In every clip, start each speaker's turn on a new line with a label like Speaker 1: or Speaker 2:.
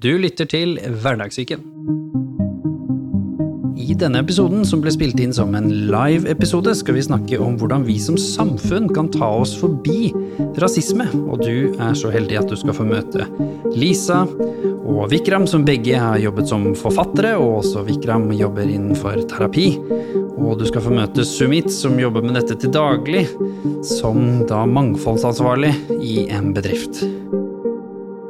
Speaker 1: Du lytter til Hverdagssyken. I denne episoden, som ble spilt inn som en live-episode, skal vi snakke om hvordan vi som samfunn kan ta oss forbi rasisme. Og du er så heldig at du skal få møte Lisa og Vikram, som begge har jobbet som forfattere, og også Vikram jobber innenfor terapi. Og du skal få møte Sumit, som jobber med dette til daglig, som da mangfoldsansvarlig i en bedrift.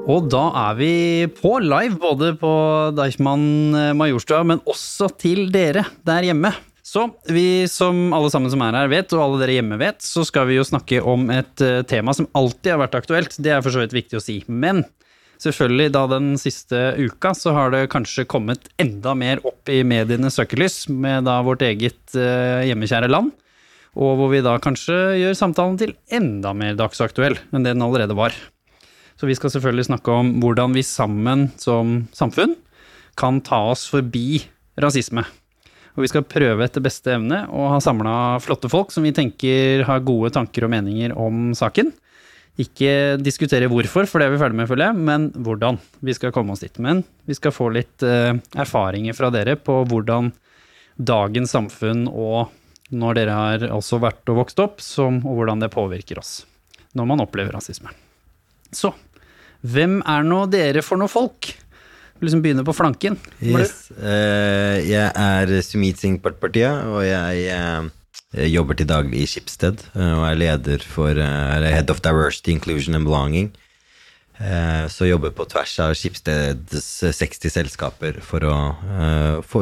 Speaker 1: Og da er vi på live, både på Deichman eh, Majorstua, men også til dere der hjemme. Så vi som alle sammen som er her vet, og alle dere hjemme vet, så skal vi jo snakke om et uh, tema som alltid har vært aktuelt. Det er for så vidt viktig å si. Men selvfølgelig, da den siste uka, så har det kanskje kommet enda mer opp i medienes søkelys med da vårt eget uh, hjemmekjære land. Og hvor vi da kanskje gjør samtalen til enda mer dagsaktuell enn det den allerede var. Så vi skal selvfølgelig snakke om hvordan vi sammen som samfunn kan ta oss forbi rasisme. Og vi skal prøve etter beste evne å ha samla flotte folk som vi tenker har gode tanker og meninger om saken. Ikke diskutere hvorfor, for det er vi ferdig med, føler jeg, men hvordan vi skal komme oss dit. Men vi skal få litt uh, erfaringer fra dere på hvordan dagens samfunn og når dere har også vært og vokst opp, som, og hvordan det påvirker oss når man opplever rasisme. Så hvem er nå dere for noe folk? Liksom begynne på flanken.
Speaker 2: Yes. Uh, jeg er Sumit Singh Partpartia, og jeg uh, jobber til daglig i Skipsted. Uh, og er leder for Head of Diversity, Inclusion and Belonging. Så jobber på tvers av Skipsteds 60 selskaper for å få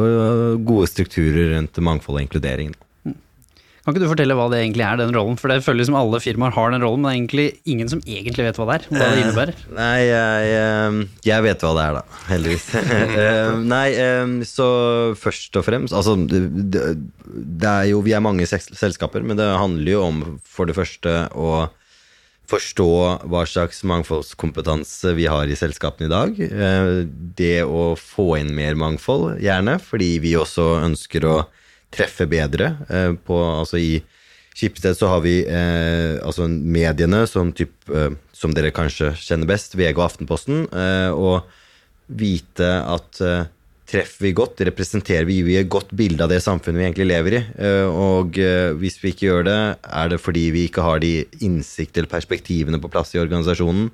Speaker 2: gode strukturer rundt mangfold og inkludering.
Speaker 1: Kan ikke du fortelle hva det egentlig er, den rollen? For det føles som alle firmaer har den rollen, men det er egentlig ingen som egentlig vet hva det er. Hva det innebærer.
Speaker 2: Uh, nei, jeg, eh, jeg, vet hva det er, da. Heldigvis. uh, nei, um, så først og fremst Altså, det, det, er jo Vi er mange selskaper, men det handler jo om for det første å forstå hva slags mangfoldskompetanse vi har i selskapene i dag. Det å få inn mer mangfold, gjerne, fordi vi også ønsker å treffe bedre. Eh, på, altså I Skipsted så har vi eh, altså mediene som, typ, eh, som dere kanskje kjenner best, VG og Aftenposten, og vite at treffer vi godt, representerer vi, gir et godt bilde av det samfunnet vi egentlig lever i. Og hvis vi ikke gjør det, er det fordi vi ikke har de innsikt eller perspektivene på plass i organisasjonen.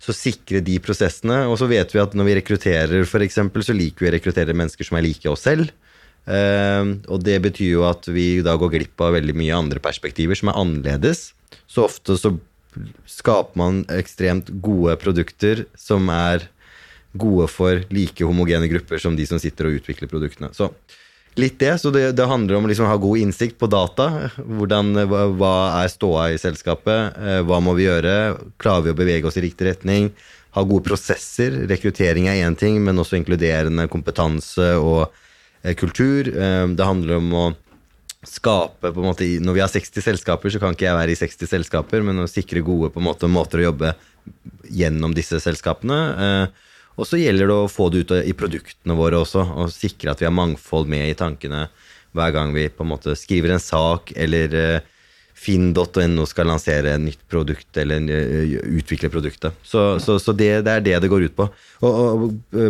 Speaker 2: Så sikre de prosessene. Og så vet vi at når vi rekrutterer, f.eks., så liker vi å rekruttere mennesker som er like oss selv. Uh, og det betyr jo at vi da går glipp av veldig mye andre perspektiver som er annerledes. Så ofte så skaper man ekstremt gode produkter som er gode for like homogene grupper som de som sitter og utvikler produktene. Så litt det. Så det, det handler om liksom å ha god innsikt på data. Hvordan, hva, er ståa i selskapet? Uh, hva må vi gjøre? Klarer vi å bevege oss i riktig retning? Ha gode prosesser. Rekruttering er én ting, men også inkluderende kompetanse og Eh, kultur. Eh, det handler om å skape på en måte, Når vi har 60 selskaper, så kan ikke jeg være i 60 selskaper, men å sikre gode på en måte, måter å jobbe gjennom disse selskapene. Eh, og så gjelder det å få det ut i produktene våre også, og sikre at vi har mangfold med i tankene hver gang vi på en måte skriver en sak eller finn.no skal lansere nytt produkt eller utvikle produktet. Så, så, så det, det, er det det går ut på. Og, og,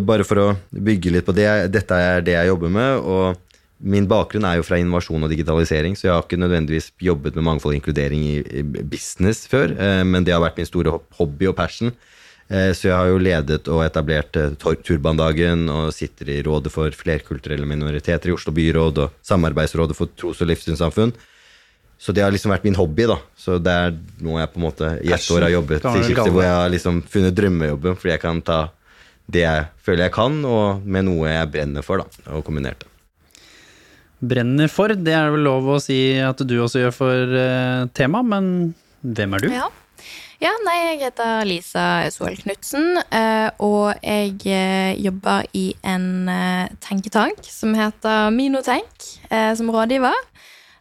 Speaker 2: bare for å bygge litt på det, dette er det jeg jobber med. og Min bakgrunn er jo fra innovasjon og digitalisering, så jeg har ikke nødvendigvis jobbet med mangfold og inkludering i business før, eh, men det har vært min store hobby og passion. Eh, så jeg har jo ledet og etablert eh, Turbandagen og sitter i Rådet for flerkulturelle minoriteter i Oslo byråd og Samarbeidsrådet for tros- og livssynssamfunn. Så det har liksom vært min hobby, da. Så det er noe jeg på en måte i ett år har jobbet i Skipsted, hvor jeg har liksom funnet drømmejobben, fordi jeg kan ta det jeg føler jeg kan, og med noe jeg brenner for, da, og kombinert det.
Speaker 1: Brenner for, det er vel lov å si at du også gjør for uh, tema, men hvem er du?
Speaker 3: Ja. ja nei, jeg heter Lisa Soel Knutsen, uh, og jeg uh, jobber i en tenketank som heter Minotenk, som rådgiver.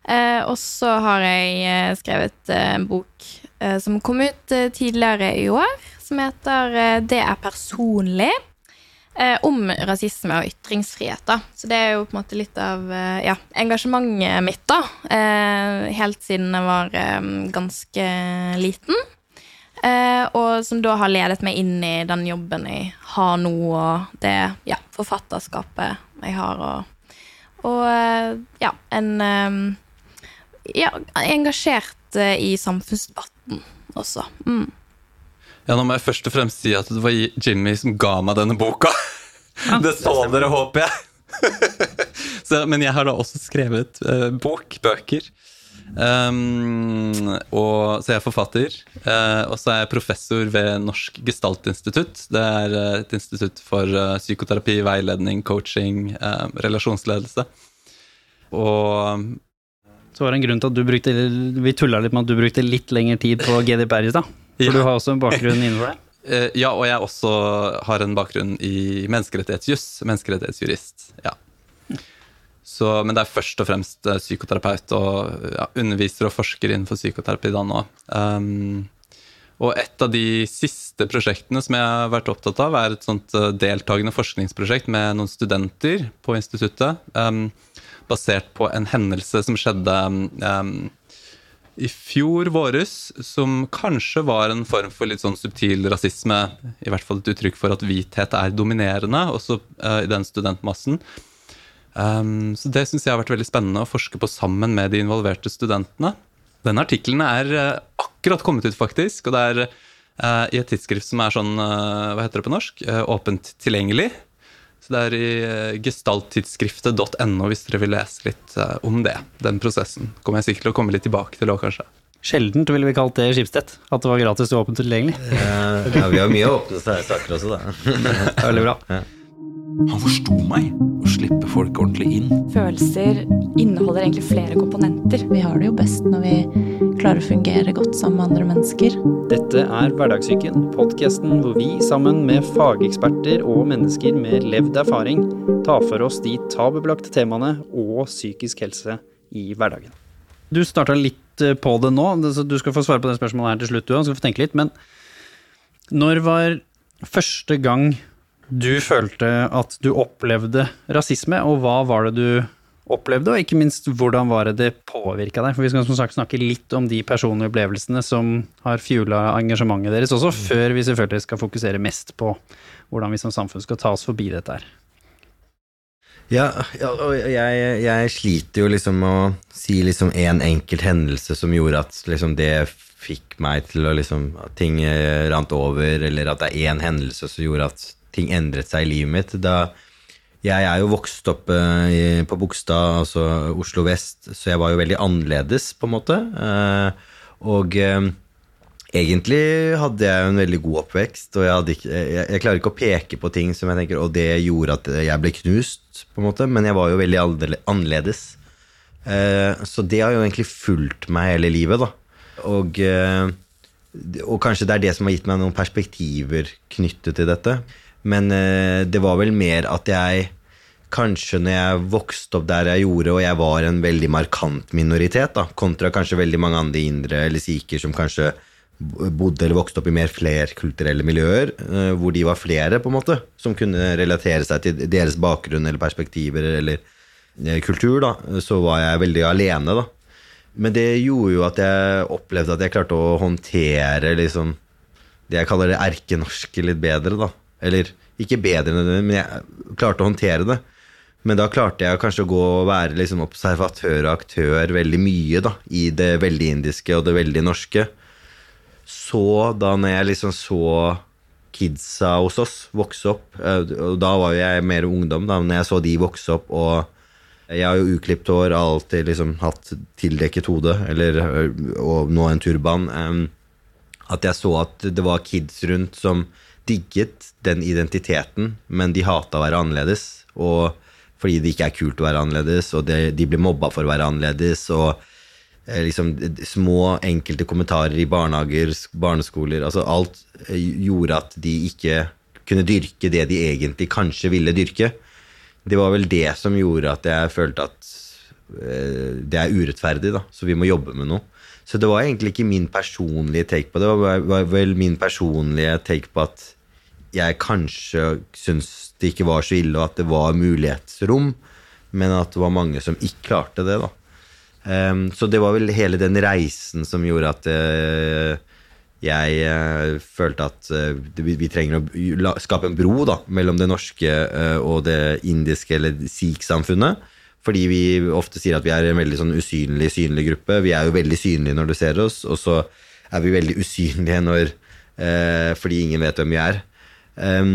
Speaker 3: Eh, og så har jeg eh, skrevet eh, en bok eh, som kom ut eh, tidligere i år, som heter eh, 'Det er personlig'. om rasisme og ytringsfrihet. Da. Så det er jo på en måte litt av ja, engasjementet mitt, da. helt siden jeg var ganske liten. Eh, og som da har ledet meg inn i den jobben jeg har nå, og det ja, forfatterskapet jeg har, og, og eh, ja, en eh, Ja, engasjert eh, i samfunnsdebatten også. Mm.
Speaker 4: Ja, nå må jeg først og fremst si at det var Jimmy som ga meg denne boka. det så dere, håper jeg. så, men jeg har da også skrevet uh, bok, bøker. Um, og, så jeg er forfatter. Uh, og så er jeg professor ved Norsk Gestaltinstitutt. Det er uh, et institutt for psykoterapi, veiledning, coaching, relasjonsledelse. Og
Speaker 1: så var det en grunn til at du brukte Vi tulla litt med at du brukte litt lengre tid på GDPR i stad. For ja. du har også en bakgrunn innenfor det?
Speaker 4: Eh, ja, og jeg også har en bakgrunn i menneskerettighetsjuss. Menneskerettighetsjurist. Ja. Så, men det er først og fremst eh, psykoterapeut og ja, underviser og forsker innenfor psykoterapi da nå. Um, og et av de siste prosjektene som jeg har vært opptatt av, er et sånt eh, deltakende forskningsprosjekt med noen studenter på instituttet. Um, basert på en hendelse som skjedde um, i fjor våres, som kanskje var en form for litt sånn subtil rasisme. I hvert fall et uttrykk for at hvithet er dominerende, også uh, i den studentmassen. Um, så det syns jeg har vært veldig spennende å forske på sammen med de involverte studentene. Den artikkelen er uh, akkurat kommet ut, faktisk, og det er uh, i et tidsskrift som er sånn, hva heter det på norsk, åpent tilgjengelig. Så det er i eh, gestalttidsskriftet.no hvis dere vil lese litt eh, om det. Den prosessen kommer jeg sikkert til å komme litt tilbake til òg, kanskje.
Speaker 1: Sjeldent ville vi kalt det Skipstedt. At det var gratis og åpent tilgjengelig.
Speaker 2: Ja, vi har mye åpne saker også, da.
Speaker 1: Veldig bra.
Speaker 2: Ja.
Speaker 5: Han forsto meg. Å slippe folk ordentlig inn.
Speaker 6: Følelser inneholder egentlig flere komponenter. Vi har det jo best når vi klarer å fungere godt sammen med andre mennesker.
Speaker 1: Dette er Hverdagssyken, podkasten hvor vi sammen med fageksperter og mennesker med levd erfaring tar for oss de tabubelagte temaene og psykisk helse i hverdagen. Du starta litt eh, på det nå, så du skal få svare på det spørsmålet her til slutt, du òg. Skal få tenke litt. Men når var første gang du følte at du opplevde rasisme, og hva var det du opplevde, og ikke minst hvordan var det det påvirka deg? For vi skal som sagt snakke litt om de personlige opplevelsene som har fuela engasjementet deres også, mm. før vi selvfølgelig skal fokusere mest på hvordan vi som samfunn skal ta oss forbi dette her.
Speaker 2: Ja, ja og jeg, jeg, sliter jo liksom med å si liksom en enkelt hendelse som gjorde at liksom det fikk meg til å liksom At ting rant over, eller at det er én hendelse som gjorde at ting endret seg i livet mitt. Da, jeg er jo vokst opp uh, på Bogstad, altså Oslo vest, så jeg var jo veldig annerledes, på en måte. Uh, og uh, egentlig hadde jeg en veldig god oppvekst, og jeg, ikke, jeg, jeg, klarer ikke å peke på ting som jeg tenker Og det gjorde at jeg ble knust, på en måte, men jeg var jo veldig annerledes. så det har jo egentlig fulgt meg hele livet, da. Og og kanskje det er det som har gitt meg noen perspektiver knyttet til dette. Men eh, det var vel mer at jeg Kanskje når jeg vokste opp der jeg gjorde, og jeg var en veldig markant minoritet, da, kontra kanskje veldig mange andre indre eller sikher som kanskje bodde eller vokste opp i mer flerkulturelle miljøer, eh, hvor de var flere, på en måte, som kunne relatere seg til deres bakgrunn eller perspektiver eller eh, kultur, da, så var jeg veldig alene, da. Men det gjorde jo at jeg opplevde at jeg klarte å håndtere liksom det jeg kaller det erkenorske litt bedre, da. Eller ikke bedre enn det, men jeg klarte å håndtere det. Men da klarte jeg kanskje å gå og være liksom observatør og aktør veldig mye da, i det veldig indiske og det veldig norske. Så da når jeg liksom så kidsa hos oss vokse opp, eh, og da var jo jeg mer ungdom, da, når jeg så de vokse opp og jeg har jo uklipt hår, har alltid liksom hatt tildekket hode, eller, og nå en turban. At jeg så at det var kids rundt som digget den identiteten, men de hata å være annerledes. Og fordi det ikke er kult å være annerledes, og det, de blir mobba for å være annerledes. og eh, liksom Små, enkelte kommentarer i barnehager, barneskoler altså Alt eh, gjorde at de ikke kunne dyrke det de egentlig kanskje ville dyrke. Det var vel det som gjorde at jeg følte at eh, det er urettferdig, da, så vi må jobbe med noe. Så det var egentlig ikke min personlige take på det. Det var vel min personlige take på at jeg kanskje syns det ikke var så ille, og at det var mulighetsrom, men at det var mange som ikke klarte det. da. Um, så det var vel hele den reisen som gjorde at uh, jeg uh, følte at uh, vi, vi trenger å skape en bro da, mellom det norske og det indiske eller sikh-samfunnet. Fordi vi ofte sier at vi er en veldig sånn usynlig, synlig gruppe. Vi er jo veldig synlige når du ser oss, og så er vi veldig usynlige når, fordi ingen vet hvem vi er. Em,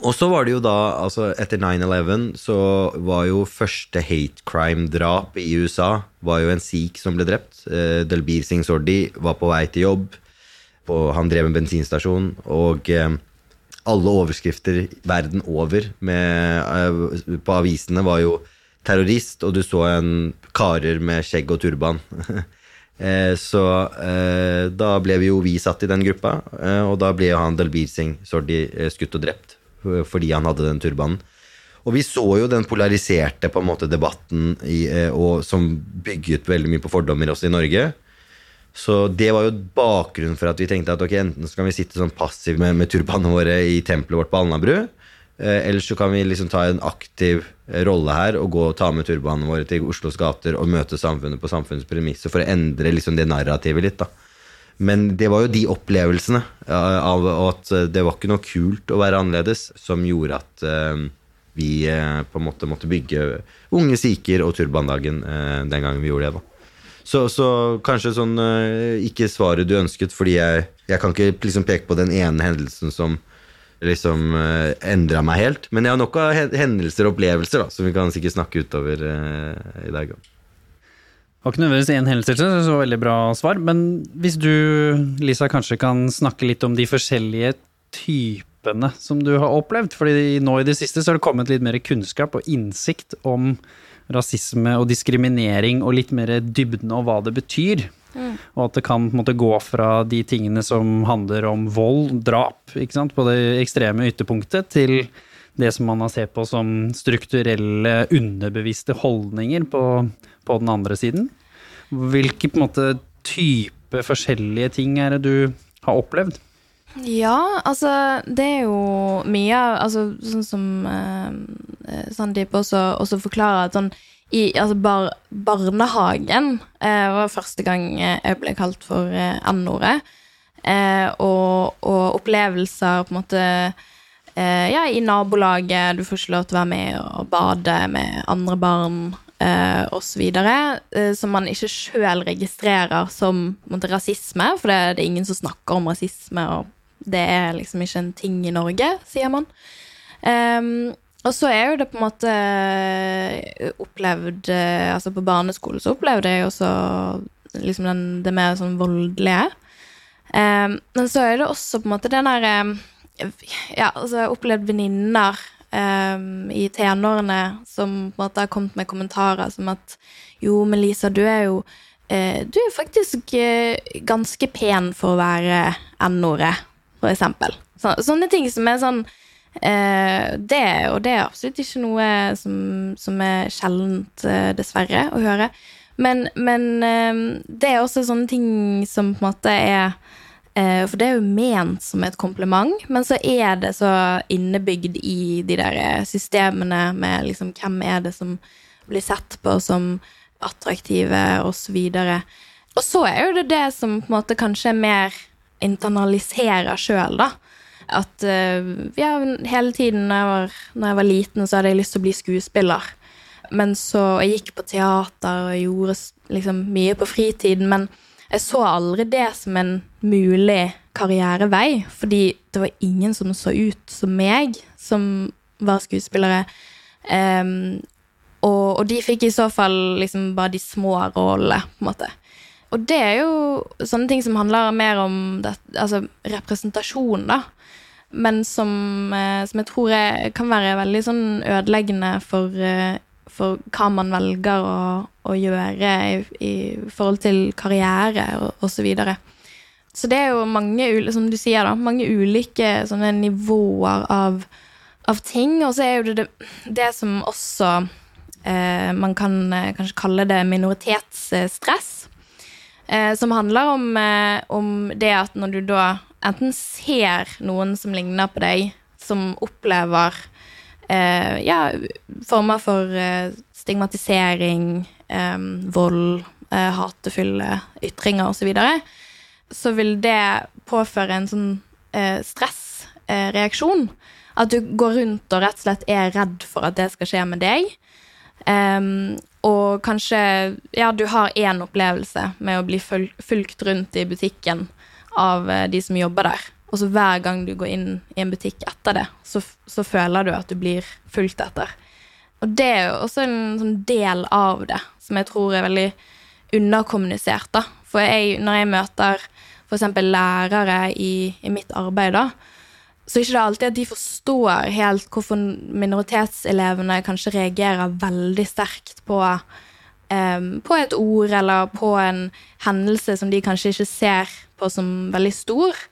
Speaker 2: og så var det jo da, altså etter 9-11, så var jo første hate crime-drap i USA var jo en sikh som ble drept. Uh, Delbir Singh Sordi var på vei til jobb. På, han drev en bensinstasjon, og eh, alle overskrifter verden over med, eh, på avisene var jo terrorist, og du så en karer med skjegg og turban. Eh, Så eh, da ble vi jo vi satt i den gruppa, eh, og da ble han Dalbir Singh Sordi skutt og drept fordi han hadde den turbanen. Og vi så jo den polariserte på en måte debatten i, og, som bygget veldig mye på fordommer også i Norge. Så det var jo bakgrunnen for at vi tenkte at ok, enten så kan vi sitte sånn passiv med, med turbanene våre i tempelet vårt på Alnabru, eh, eller så kan vi liksom ta en aktiv eh, rolle her og gå og ta med turbanene våre til Oslos gater og møte samfunnet på samfunnets premisser for å endre liksom det narrativet litt. da. Men det var jo de opplevelsene av at eh, det var ikke noe kult å være annerledes, som gjorde at eh, vi eh, på en måte måtte bygge Unge sikher og Turbandagen eh, den gangen vi gjorde det. da. Så, så kanskje sånn eh, ikke svaret du ønsket, fordi jeg, jeg kan ikke liksom peke på den ene hendelsen som liksom uh, endra meg helt. Men jeg har nok av hendelser og opplevelser da, som vi kan sikkert snakke utover uh, i dag.
Speaker 1: Det var ikke nødvendigvis én hendelse, så veldig bra svar. Men hvis du, Lisa, kanskje kan snakke litt om de forskjellige typene som du har opplevd? Fordi nå i det siste så har det kommet litt mer kunnskap og innsikt om rasisme og diskriminering, og litt mer dybden og hva det betyr. Og at det kan måte gå fra de tingene som handler om vold, drap, på det ekstreme ytterpunktet, til det som man har sett på som strukturelle, underbevisste holdninger på, på den andre siden. Hvilke måte type forskjellige ting er det du har opplevd?
Speaker 3: Ja, altså det er jo mye altså, Sånn som eh, Sandeep også, også forklarer at sånn i altså bar, barnehagen eh, var første gang eh, jeg ble kalt for eh, N-ordet. Eh, og, og opplevelser på en måte eh, Ja, i nabolaget, du får ikke lov til å være med og bade med andre barn. Eh, videre, eh, som man ikke sjøl registrerer som måte, rasisme, for det, det er ingen som snakker om rasisme, og det er liksom ikke en ting i Norge, sier man. Um, og så er jo det på en måte eh, opplevd eh, Altså på barneskolen så opplevde jeg også liksom den, det mer sånn voldelige. Um, men så er det også på en måte den der eh, Ja, altså jeg har opplevd venninner um, i tenårene som på en måte har kommet med kommentarer som at jo, men du er jo Du er faktisk ganske pen for å være N-ordet, for eksempel. Så, sånne ting som er sånn Eh, det, og det er absolutt ikke noe som, som er sjeldent, eh, dessverre, å høre. Men, men eh, det er også sånne ting som på en måte er eh, For det er jo ment som et kompliment, men så er det så innebygd i de der systemene med liksom hvem er det som blir sett på som attraktive, og så. Og så er jo det det som på en måte kanskje er mer internaliserer sjøl, da at eh, ja, hele tiden når jeg, var, når jeg var liten, så hadde jeg lyst til å bli skuespiller. Men så Jeg gikk på teater og gjorde liksom mye på fritiden, men jeg så aldri det som en mulig karrierevei, fordi det var ingen som så ut som meg, som var skuespillere. Um, og, og de fikk i så fall liksom bare de små rollene, på en måte. Og det er jo sånne ting som handler mer om det, altså representasjon, da men som, eh, som jeg tror er, kan være veldig sånn ødeleggende for, eh, for hva man velger å, å gjøre i, i forhold til karriere og, og så videre. Så det er jo mange, som du sier da, mange ulike sånne nivåer av, av ting, og så er jo det det, det som også eh, man kan eh, kanskje kalle det minoritetsstress. Eh, som handler om, eh, om det at når du da enten ser noen som ligner på deg, som opplever eh, ja, former for eh, stigmatisering, eh, vold, eh, hatefulle ytringer osv., så vil det påføre en sånn stressreaksjon. At du går rundt og rett og slett er redd for at det skal skje med deg. Em, og kanskje Ja, du har én opplevelse med å bli fulgt rundt i butikken av eh, de som jobber der. Og så hver gang du går inn i en butikk etter det, så, så føler du at du blir fulgt etter. Og det er jo også en sånn del av det som jeg tror er veldig underkommunisert. da. For jeg, når jeg møter f.eks. lærere i, i mitt arbeid, da, så er ikke det alltid at de forstår helt hvorfor minoritetselevene kanskje reagerer veldig sterkt på, um, på et ord eller på en hendelse som de kanskje ikke ser på som veldig stor.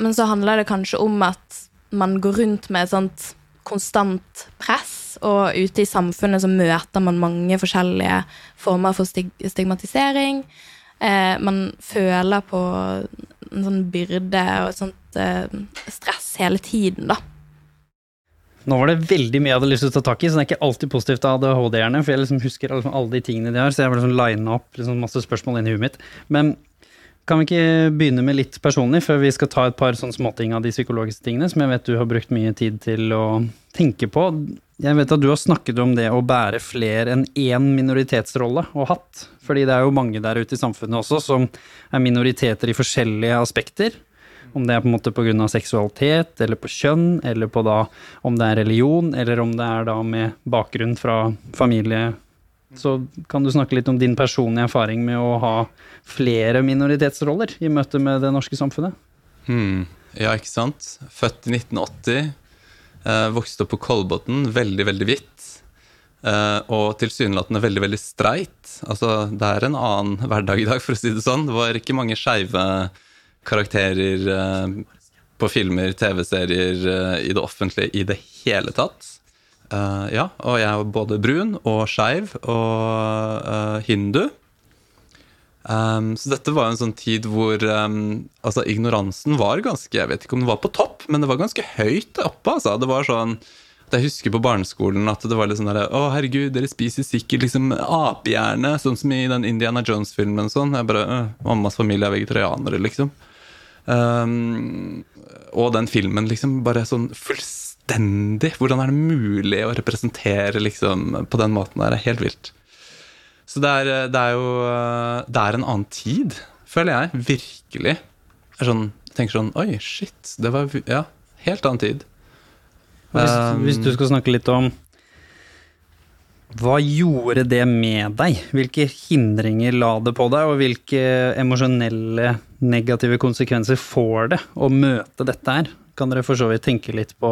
Speaker 3: Men så handler det kanskje om at man går rundt med et sånt konstant press, og ute i samfunnet så møter man mange forskjellige former for stig stigmatisering. Eh, man føler på en sånn byrde og et sånt stress hele tiden, da.
Speaker 1: Nå var det veldig mye jeg hadde lyst til å ta tak i, så det er ikke alltid positivt av ADHD-erne, for jeg liksom husker liksom alle de tingene de har, så jeg har liksom lina opp liksom masse spørsmål inni huet mitt. Men kan vi ikke begynne med litt personlig, før vi skal ta et par sånne småting av de psykologiske tingene, som jeg vet du har brukt mye tid til å tenke på. Jeg vet at du har snakket om det å bære flere enn én minoritetsrolle og hatt, fordi det er jo mange der ute i samfunnet også som er minoriteter i forskjellige aspekter. Om det er på en måte pga. seksualitet, eller på kjønn, eller på da om det er religion, eller om det er da med bakgrunn fra familie. Så kan du snakke litt om din personlige erfaring med å ha flere minoritetsroller i møte med det norske samfunnet?
Speaker 4: Hmm. Ja, ikke sant? Født i 1980. Eh, vokste opp på Kolbotn, veldig, veldig hvitt. Eh, og tilsynelatende veldig, veldig streit. Altså, det er en annen hverdag i dag, for å si det sånn. Det var ikke mange skeive karakterer eh, på filmer, TV-serier, eh, i det offentlige i det hele tatt. Eh, ja, og jeg er både brun og skeiv og hindu. Um, så dette var en sånn tid hvor um, altså ignoransen var ganske Jeg vet ikke om den var på topp, men det var ganske høyt oppe. Altså. Det var sånn Jeg husker på barneskolen at det var litt sånn der, Å, herregud, dere spiser sikkert liksom apehjerne, sånn som i den Indiana Jones-filmen. Sånn. Mammas familie er vegetarianere, liksom. Um, og den filmen liksom bare sånn fullstendig Hvordan er det mulig å representere liksom på den måten der? Det er helt vilt. Så det er, det er jo Det er en annen tid, føler jeg. Virkelig. Jeg sånn, tenker sånn Oi, shit. Det var Ja, helt annen tid.
Speaker 1: Hvis,
Speaker 4: Um,
Speaker 1: hvis du skal snakke litt om hva gjorde det med deg? Hvilke hindringer la det på deg, og hvilke emosjonelle negative konsekvenser får det å møte dette her? Kan dere for så vidt tenke litt på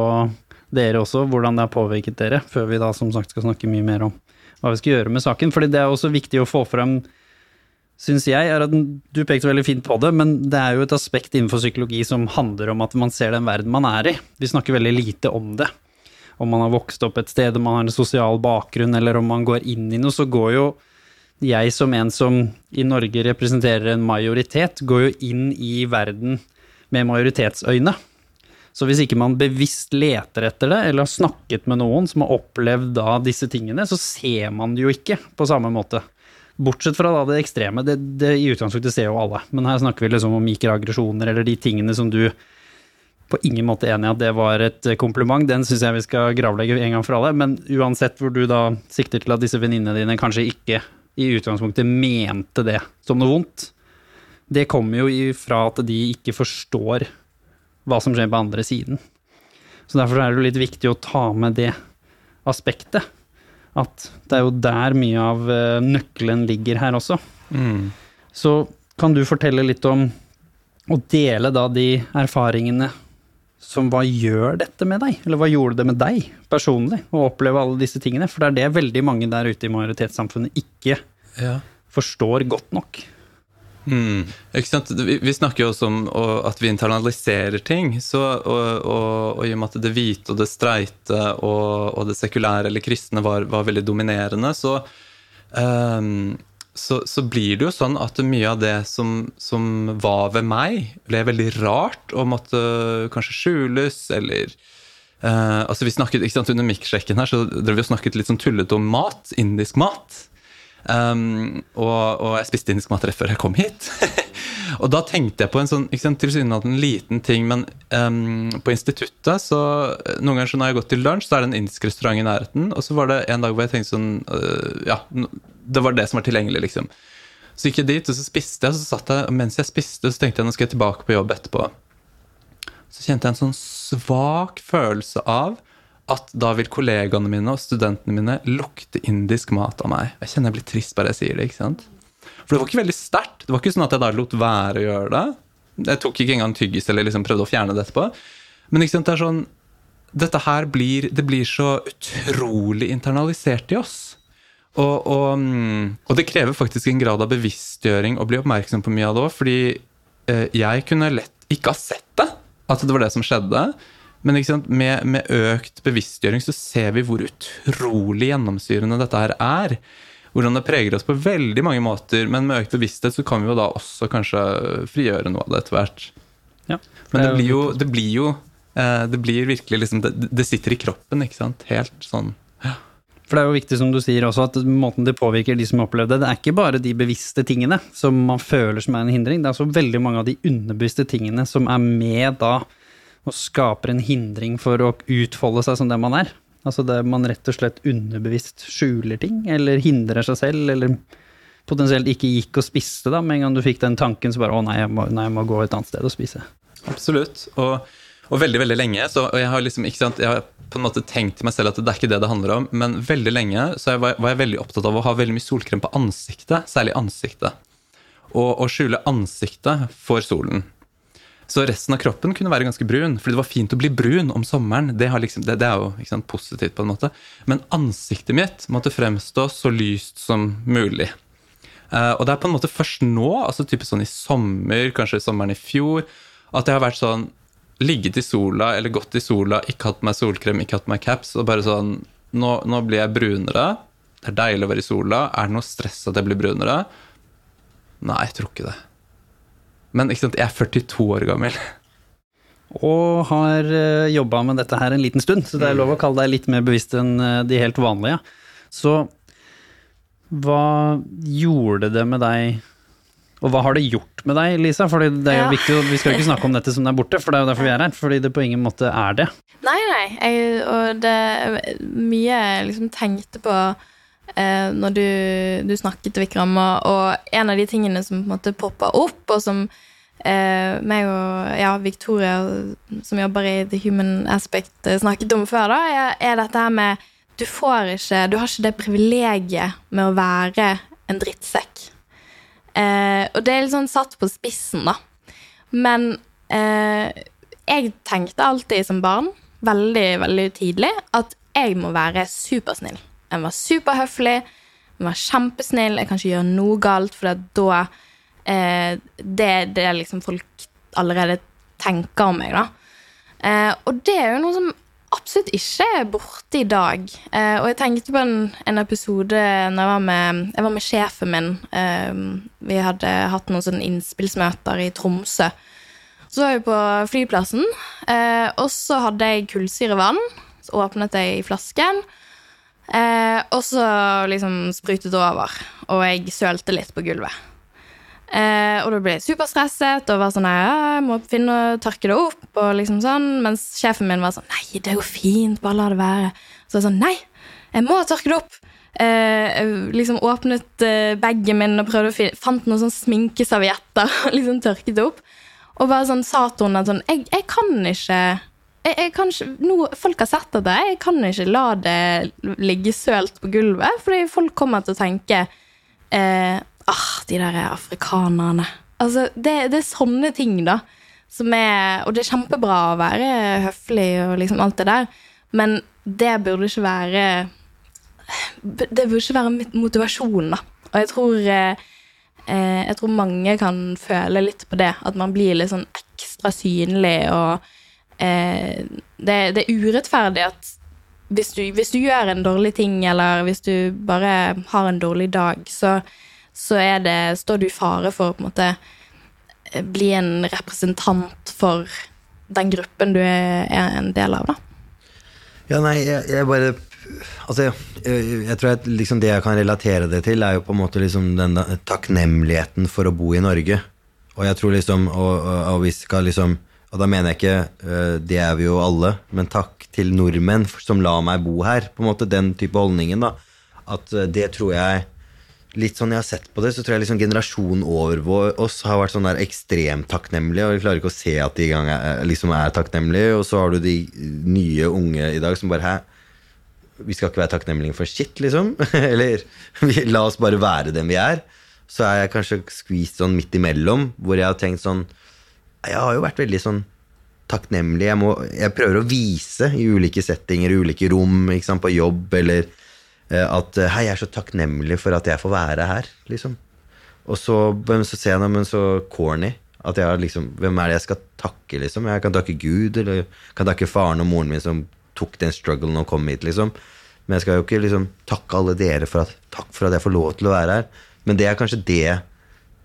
Speaker 1: dere også, hvordan det har påvirket dere, før vi da som sagt skal snakke mye mer om hva vi skal gjøre med saken? Fordi det er også viktig å få frem, syns jeg, er at du pekte veldig fint på det, men det er jo et aspekt innenfor psykologi som handler om at man ser den verden man er i. Vi snakker veldig lite om det om man har vokst opp et sted, om man har en sosial bakgrunn, eller om man går inn i noe, så går jo jeg som en som i Norge representerer en majoritet, går jo inn i verden med majoritetsøyne. Så hvis ikke man bevisst leter etter det, eller har snakket med noen som har opplevd da disse tingene, så ser man det jo ikke på samme måte. Bortsett fra da det ekstreme, det, det i utgangspunktet ser jo alle. Men her snakker vi liksom om mikroaggresjoner, eller de tingene som du på ingen måte enig i at det var et kompliment. Den syns jeg vi skal gravlegge en gang for alle. Men uansett hvor du da sikter til at disse venninnene dine kanskje ikke i utgangspunktet mente det som noe vondt, det kommer jo ifra at de ikke forstår hva som skjer på andre siden. Så derfor er det jo litt viktig å ta med det aspektet. At det er jo der mye av eh, nøkkelen ligger her også.
Speaker 4: mm.
Speaker 1: Så kan du fortelle litt om å dele da de erfaringene som hva gjør dette med deg? Eller hva gjorde det med deg personlig, å oppleve alle disse tingene? For det er det veldig mange der ute i majoritetssamfunnet ikke
Speaker 4: Ja.
Speaker 1: forstår godt nok.
Speaker 4: Mm. Ikke sant? Vi, vi snakker jo også om og, at vi internaliserer ting. Så, og, og, og i og med at det hvite og det streite og, og det sekulære eller kristne var, var veldig dominerende, så, ehm, så, så blir det jo sånn at mye av det som, som var ved meg, ble veldig rart og måtte kanskje skjules, eller uh, altså vi snakket, ikke sant, Under mikksjekken her så drev vi og snakket litt sånn tullete om mat, indisk mat. Um, og, og jeg spiste indisk mat rett før jeg kom hit. Og da tenkte jeg på en sånn ikke sant, tilsynelatende liten ting, men um, på instituttet så Noen ganger så når jeg har gått til lunsj, så er det en indisk restaurant i nærheten. Og så var det en dag hvor jeg tenkte sånn uh, Ja, det var det som var tilgjengelig, liksom. Så gikk jeg dit, og så spiste jeg, og så satt jeg, og mens jeg spiste, så tenkte jeg nå skal jeg tilbake på jobb etterpå. Så kjente jeg en sånn svak følelse av at da vil kollegaene mine og studentene mine lukte indisk mat av meg. Jeg kjenner jeg blir trist bare jeg sier det. ikke sant? For det var ikke veldig sterkt. Det var ikke sånn at jeg da lot være å gjøre det. Jeg tok ikke engang tyggis eller liksom prøvde å fjerne det etterpå. Men ikke sant, det er sånn Dette her blir, det blir så utrolig internalisert i oss. Og, og, mm, og det krever faktisk en grad av bevisstgjøring å bli oppmerksom på mye av det òg, fordi eh, jeg kunne lett ikke ha sett det, at det var det som skjedde. Men ikke sant, med, med økt bevisstgjøring så ser vi hvor utrolig gjennomsyrende dette her er. Hvordan det preger oss på veldig mange måter, men med økt bevissthet så kan vi jo da også kanskje frigjøre noe av det etter hvert.
Speaker 1: Ja.
Speaker 4: Men det blir jo, det blir jo eh, Det blir virkelig liksom det, det sitter i kroppen, ikke sant? Helt sånn
Speaker 1: For det er jo viktig, som du sier også, at måten det påvirker de som opplevde det, det er ikke bare de bevisste tingene som man føler som er en hindring, det er også veldig mange av de underbevisste tingene som er med da og skaper en hindring for å utfolde seg som det man er. Altså det man rett og slett underbevisst skjuler ting, eller hindrer seg selv, eller potensielt ikke gikk og spiste da, med en gang du fikk den tanken, så bare å nei, jeg må, nei, jeg må gå et annet sted og spise.
Speaker 4: Absolutt. Og, og veldig, veldig lenge. Så, og jeg har liksom, ikke sant, jeg har på en måte tenkt til meg selv at det er ikke det det handler om, men veldig lenge så var, jeg veldig opptatt av å ha veldig mye solkrem på ansiktet, særlig ansiktet. Og å skjule ansiktet for solen. Så resten av kroppen kunne være ganske brun, fordi det var fint å bli brun om sommeren. Det, liksom, det, det er jo sant, positivt på en måte. Men ansiktet mitt måtte fremstå så lyst som mulig. Uh, og det er på en måte først nå, altså typisk sånn i sommer, kanskje sommeren i fjor, at jeg har vært sånn ligget i sola eller gått i sola, ikke hatt meg solkrem, ikke hatt meg caps, og bare sånn nå, nå blir jeg brunere. Det er deilig å være i sola. Er det noe stress at jeg blir brunere? Nei, jeg tror ikke det. Men ikke sant, jeg er 42 år gammel.
Speaker 1: Og har jobba med dette her en liten stund, så det er lov å kalle deg litt mer bevisst enn eh, de helt vanlige. Så hva gjorde det med deg, og hva har det gjort med deg, Lisa? Fordi det er jo
Speaker 3: Ja.
Speaker 1: viktig, vi skal jo ikke snakke om dette som det er borte, for det er jo derfor vi er her. Fordi det på ingen måte er det.
Speaker 3: Nei, nei. Jeg, og det er mye jeg liksom tenkte på eh, når du, du snakket, Vikram, og, og en av de tingene som på en måte poppa opp, og som eh, meg og ja, Victoria, som jobber i The Human Aspect, eh, snakket om før, da, er dette her med Du får ikke Du har ikke det privilegiet med å være en drittsekk. Eh, og det er litt sånn satt på spissen, da. Men eh, jeg tenkte alltid som barn, veldig, veldig tidlig, at jeg må være supersnill. Jeg var superhøflig, jeg var kjempesnill, jeg kan ikke gjøre noe galt, for da eh, Det er det liksom folk allerede tenker om meg, da. Eh, og det er jo noe som absolutt ikke borte i dag. Eh, og jeg tenkte på en, en episode når jeg var med, jeg var med sjefen min. Eh, vi hadde hatt noen sånne innspillsmøter i Tromsø. Så var vi på flyplassen, eh, og så hadde jeg kullsyrevann. Så åpnet jeg i flasken, eh, og så liksom sprutet det over. Og jeg sølte litt på gulvet. Eh, og da ble jeg superstresset og var sånn «Ja, Jeg må finne og tørke det opp. Og liksom sånn, Mens sjefen min var sånn Nei, det er jo fint, bare la det være. Så jeg sånn Nei, jeg må tørke det opp. Eh, liksom åpnet eh, bagen min og prøvde å finne Fant noen sånn sminkeservietter og liksom tørket det opp. Og bare sånn sa til henne at sånn Jeg, jeg kan ikke jeg, jeg kan ikke, nå, Folk har sett dette. Jeg kan ikke la det ligge sølt på gulvet, fordi folk kommer til å tenke eh, ah, de der afrikanerne. Altså, det, det er sånne ting, da. Som er, og det er kjempebra å være høflig og liksom alt det der, men det burde ikke være Det burde ikke være motivasjon, da. Og jeg tror eh, eh, Jeg tror mange kan føle litt på det. At man blir litt sånn ekstra synlig, og eh, det, det er urettferdig at hvis du, hvis du gjør en dårlig ting, eller hvis du bare har en dårlig dag, så, så det, står du i fare for å på en måte eh, bli en representant for den gruppen du er, en del av, da.
Speaker 2: Ja, nei, jeg, jeg bare Altså, jeg, jeg tror at liksom det jeg kan relatere det til, er jo på en måte liksom den takknemligheten for å bo i Norge. Og jeg tror liksom Og, og, og liksom Og da mener jeg ikke eh, Det er vi jo alle, men takk til nordmenn som lar meg bo her. På en måte den type holdningen, da. At eh, det tror jeg Litt sånn jeg har sett på det, så tror jeg liksom generasjonen over oss har vært sånn der ekstremt takknemlige, og vi klarer ikke å se at de gang er, liksom er takknemlige. Og så har du de nye unge i dag som bare Hæ? vi skal ikke være takknemlige for shit, liksom. Eller la oss bare være den vi er. Så er jeg kanskje skvist sånn midt imellom, hvor jeg har tenkt sånn Jeg har jo vært veldig sånn takknemlig. Jeg, må, jeg prøver å vise i ulike settinger, i ulike rom, sant, på jobb, eller eh, at eh, Hei, jeg er så takknemlig for at jeg får være her, liksom. Og så, så ser jeg noe så corny. At jeg liksom Hvem er det jeg skal takke, liksom? Jeg kan takke Gud, eller kan takke faren og moren min som tok den strugglen og kom hit, liksom. Men jeg skal jo ikke liksom takke alle dere for at Takk for at jeg får lov til å være her. Men det er kanskje det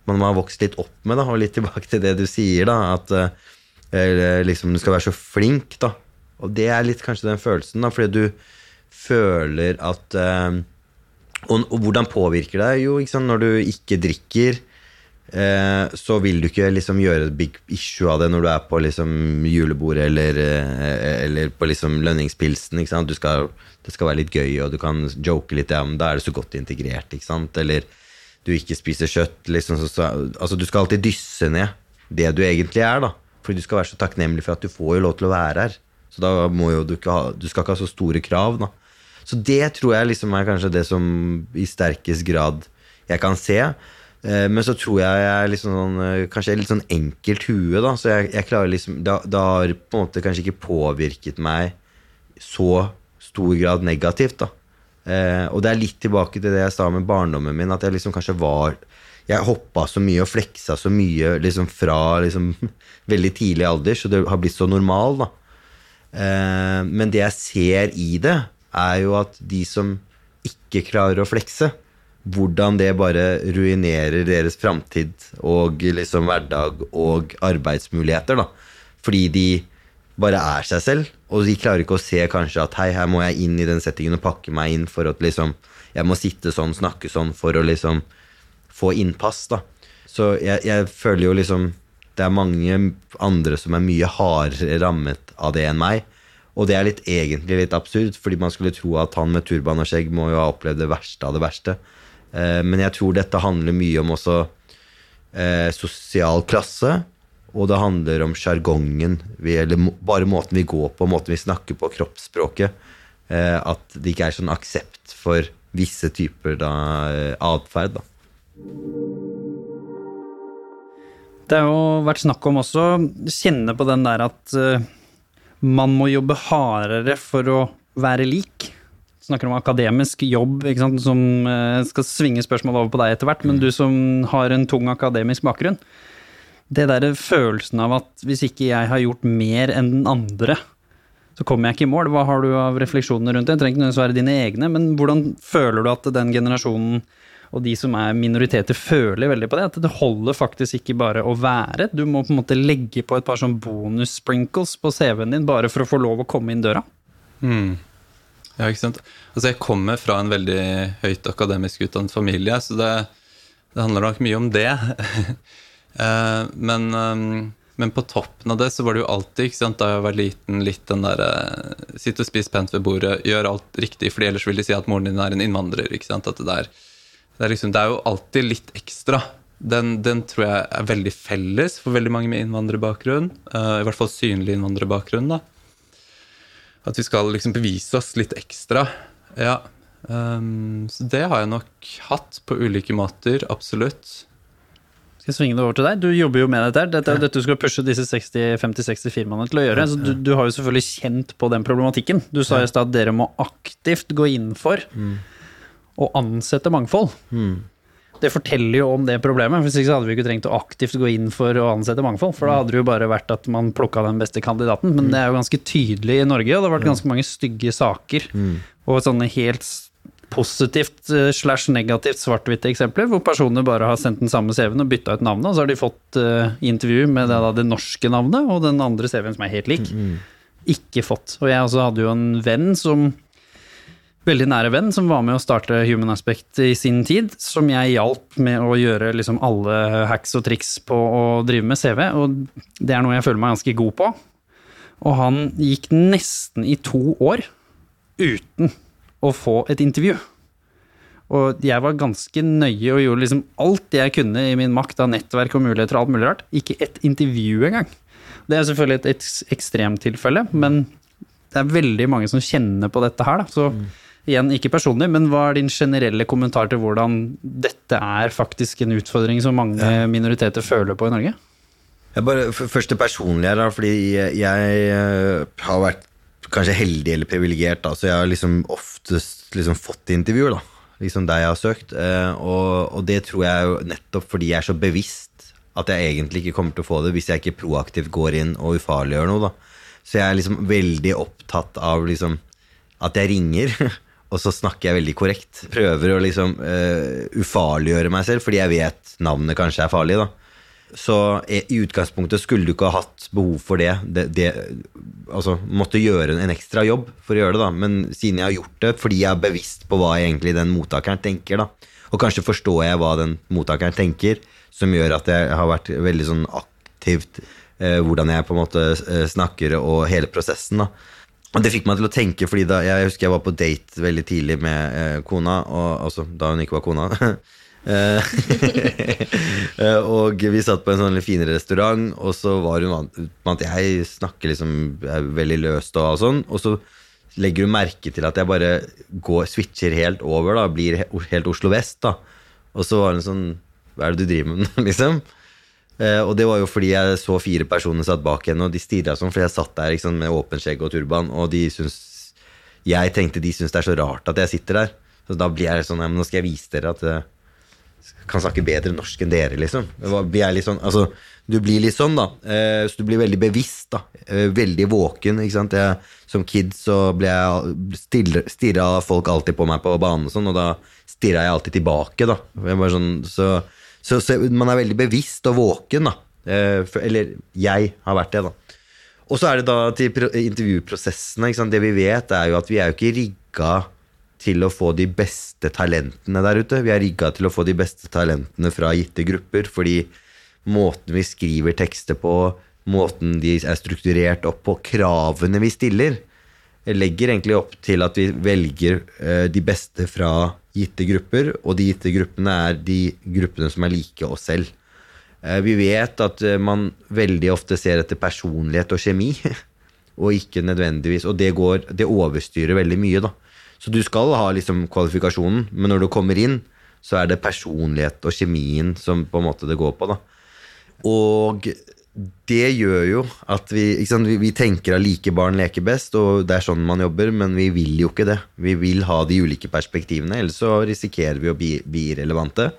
Speaker 2: man har vokst litt opp med, da, og litt tilbake til det du sier, da, at eh, eller liksom du skal være så flink, da. Og det er litt kanskje den følelsen, da, fordi du føler at eh, og, og hvordan påvirker det? Jo, sant, når du ikke drikker, eh, så vil du ikke liksom gjøre et big issue av det når du er på liksom julebordet eller, eh, eller på liksom lønningspilsen. Skal, det skal være litt gøy, og du kan joke litt, ja, men da er det så godt integrert. Eller du ikke spiser kjøtt. Liksom, så, så, altså, du skal alltid dysse ned det du egentlig er, da. Fordi du skal være så takknemlig for at du får jo lov til å være her. Så da må jo du ikke ha Du skal ikke ha så store krav, da. Så det tror jeg liksom er kanskje det som i sterkest grad jeg kan se. Eh, Men så tror jeg jeg er liksom sånn, eh, kanskje jeg er litt sånn enkelt hue, da. Så jeg, jeg klarer liksom Det har på en måte kanskje ikke påvirket meg så stor grad negativt, da. Eh, og det er litt tilbake til det jeg sa med barndommen min, at jeg liksom kanskje var Jeg hoppa så mye og fleksa så mye liksom fra liksom veldig tidlig alder, så det har blitt så normal, da. Eh, men det jeg ser i det, er jo at de som ikke klarer å flekse, hvordan det bare ruinerer deres framtid og liksom hverdag og arbeidsmuligheter, da. Fordi de bare er seg selv, og de klarer ikke å se kanskje at hei, her må jeg inn i den settingen og pakke meg inn for at liksom Jeg må sitte sånn, snakke sånn for å liksom få innpass, da. Så jeg, jeg føler jo liksom det er mange andre som er mye hardere rammet av det enn meg. Og det er litt, egentlig litt absurd, fordi man skulle tro at han med turban og skjegg må jo ha opplevd det verste av det verste. Eh, men jeg tror dette handler mye om også eh, sosial klasse, og det handler om sjargongen, eller bare måten vi går på, måten vi snakker på, kroppsspråket. Eh, at det ikke er sånn aksept for visse typer atferd. da.
Speaker 1: Det har jo vært snakk om også kjenne på den der at eh, man må jobbe hardere for å være lik. Snakker om akademisk jobb, som eh, skal svinge spørsmål over på deg etter hvert, men du som har en tung akademisk bakgrunn. Det der følelsen av at hvis ikke jeg har gjort mer enn den andre, så kommer jeg ikke i mål. Hva har du av refleksjoner rundt det? Det trenger ikke nødvendigvis være dine egne, men hvordan føler du at den generasjonen og de som er minoriteter, føler veldig på det? At det holder faktisk ikke bare å være. Du må på en måte legge på et par sånn bonus-sprinkles på CV-en din bare for å få lov å komme inn døra.
Speaker 4: Mm. Ja, ikke sant. Altså, jeg kommer fra en veldig høyt akademisk utdannet familie, så det, det handler nok mye om det. Eh, men, eh, men på toppen av det så var det jo alltid, ikke sant, da jeg var liten, litt den derre Sitte og spise pent ved bordet, gjør alt riktig, fordi ellers vil de si at moren din er en innvandrer. ikke sant, at det der det er, liksom, det er jo alltid litt ekstra. Den, den tror jeg er veldig felles for veldig mange med innvandrerbakgrunn. Uh, I hvert fall synlig innvandrerbakgrunn. da. At vi skal liksom bevise oss litt ekstra. Ja. Um, så det har jeg nok hatt på ulike måter. Absolutt.
Speaker 1: Skal jeg svinge det over til deg? Du jobber jo med dette. her. Dette er jo dette du skal pushe disse 50-60 firmaene til å gjøre. Så du, du har jo selvfølgelig kjent på den problematikken. Du sa i stad at dere må aktivt gå inn for å ansette mangfold. Det forteller jo om det problemet. Hvis ikke så hadde vi ikke trengt å aktivt gå inn for å ansette mangfold. For da hadde det jo bare vært at man plukka den beste kandidaten. Men det er jo ganske tydelig i Norge, og det har vært ganske mange stygge saker. Og sånne helt positivt eh, slash negativt svart-hvitte eksempler, hvor personer bare har sendt den samme CV-en og bytta ut navnet, og så har de fått eh, intervju med det, da, det norske navnet og den andre CV-en som er helt lik. Ikke fått. Og jeg også hadde jo en venn som veldig nære venn som var med å starte Human Aspect i sin tid, som jeg hjalp med å gjøre liksom alle hacks og triks på å drive med CV, og det er noe jeg føler meg ganske god på. Og han gikk nesten i to år uten å få et intervju. Og jeg var ganske nøye og gjorde liksom alt jeg kunne i min makt av nettverk og muligheter og alt mulig rart. Ikke et intervju engang. Det er selvfølgelig et eks- ekstremtilfelle, men det er veldig mange som kjenner på dette her, da. Så igjen, ikke personlig, men hva er din generelle kommentar til hvordan dette er faktisk en utfordring som mange minoriteter føler på i Norge?
Speaker 2: Jeg bare, først det personlige her, da, fordi jeg, jeg eh, har vært kanskje heldig eller privilegert, da, så jeg har liksom oftest liksom fått intervjuer, da. Liksom der jeg har søkt. eh, Og, og det tror jeg jo nettopp fordi jeg er så bevisst at jeg egentlig ikke kommer til å få det hvis jeg ikke proaktivt går inn og ufarliggjør noe, da. Så jeg er liksom veldig opptatt av liksom at jeg ringer, og så snakker jeg veldig korrekt. Prøver å liksom uh, ufarliggjøre meg selv, fordi jeg vet navnet kanskje er farlig, da. Så i i utgangspunktet skulle du ikke ha hatt behov for det. det, det altså, måtte gjøre en ekstra jobb for å gjøre det, da. Men siden jeg har gjort det fordi jeg er bevisst på hva egentlig den mottakeren tenker, da. Og kanskje forstår jeg hva den mottakeren tenker, som gjør at jeg har vært veldig sånn aktivt uh, hvordan jeg på en måte eh, snakker og hele prosessen, da. Det fikk meg til å tenke, fordi da, jeg husker jeg var på date veldig tidlig med eh, kona, og, altså da hun ikke var kona. Eh, eh, og vi satt på en sånn finere restaurant, og så var hun vant jeg snakker liksom er veldig løst og sånn, og så legger hun merke til at jeg bare går, switcher helt over, da, blir helt Oslo vest, da. Og så var hun sånn Hva er det du driver med, liksom? Eh, og det var jo fordi jeg så fire personer satt bak henne, og de stirra sånn, fordi jeg satt der liksom, med åpen skjegg og turban, og de syns Jeg tenkte de syns det er så rart at jeg sitter der. Så da blir jeg sånn Nå skal jeg vise dere at jeg kan snakke bedre norsk enn dere, liksom. Blir sånn, altså, du blir litt sånn, da. Eh, så du blir veldig bevisst, da. Eh, veldig våken, ikke sant. Jeg, som kid så ble jeg stirra folk alltid på meg på banen og sånn, og da stirra jeg alltid tilbake, da. Jeg var sånn, så, så, så man er veldig bevisst og våken, da. Eh, for, eller jeg har vært det, da. Og så er det da til intervjuprosessene. Det vi vet, er jo at vi er jo ikke rigga til å få de beste talentene der ute. Vi er rigga til å få de beste talentene fra gitte grupper, fordi måten vi skriver tekster på, måten de er strukturert opp på, kravene vi stiller, legger egentlig opp til at vi velger eh, de beste fra gitte grupper, og de gitte gruppene er de gruppene som er like oss selv. Eh, Vi vet at eh, man veldig ofte ser etter personlighet og kjemi, og ikke nødvendigvis Og det, går, det overstyrer veldig mye, da. Så du skal ha liksom kvalifikasjonen, men når du kommer inn, så er det personlighet og kjemien som på en måte det går på, da. Og det gjør jo at vi, sant, vi, vi tenker at like barn leker best, og det er sånn man jobber, men vi vil jo ikke det. Vi vil ha de ulike perspektivene, ellers så risikerer vi å bli, bli irrelevante.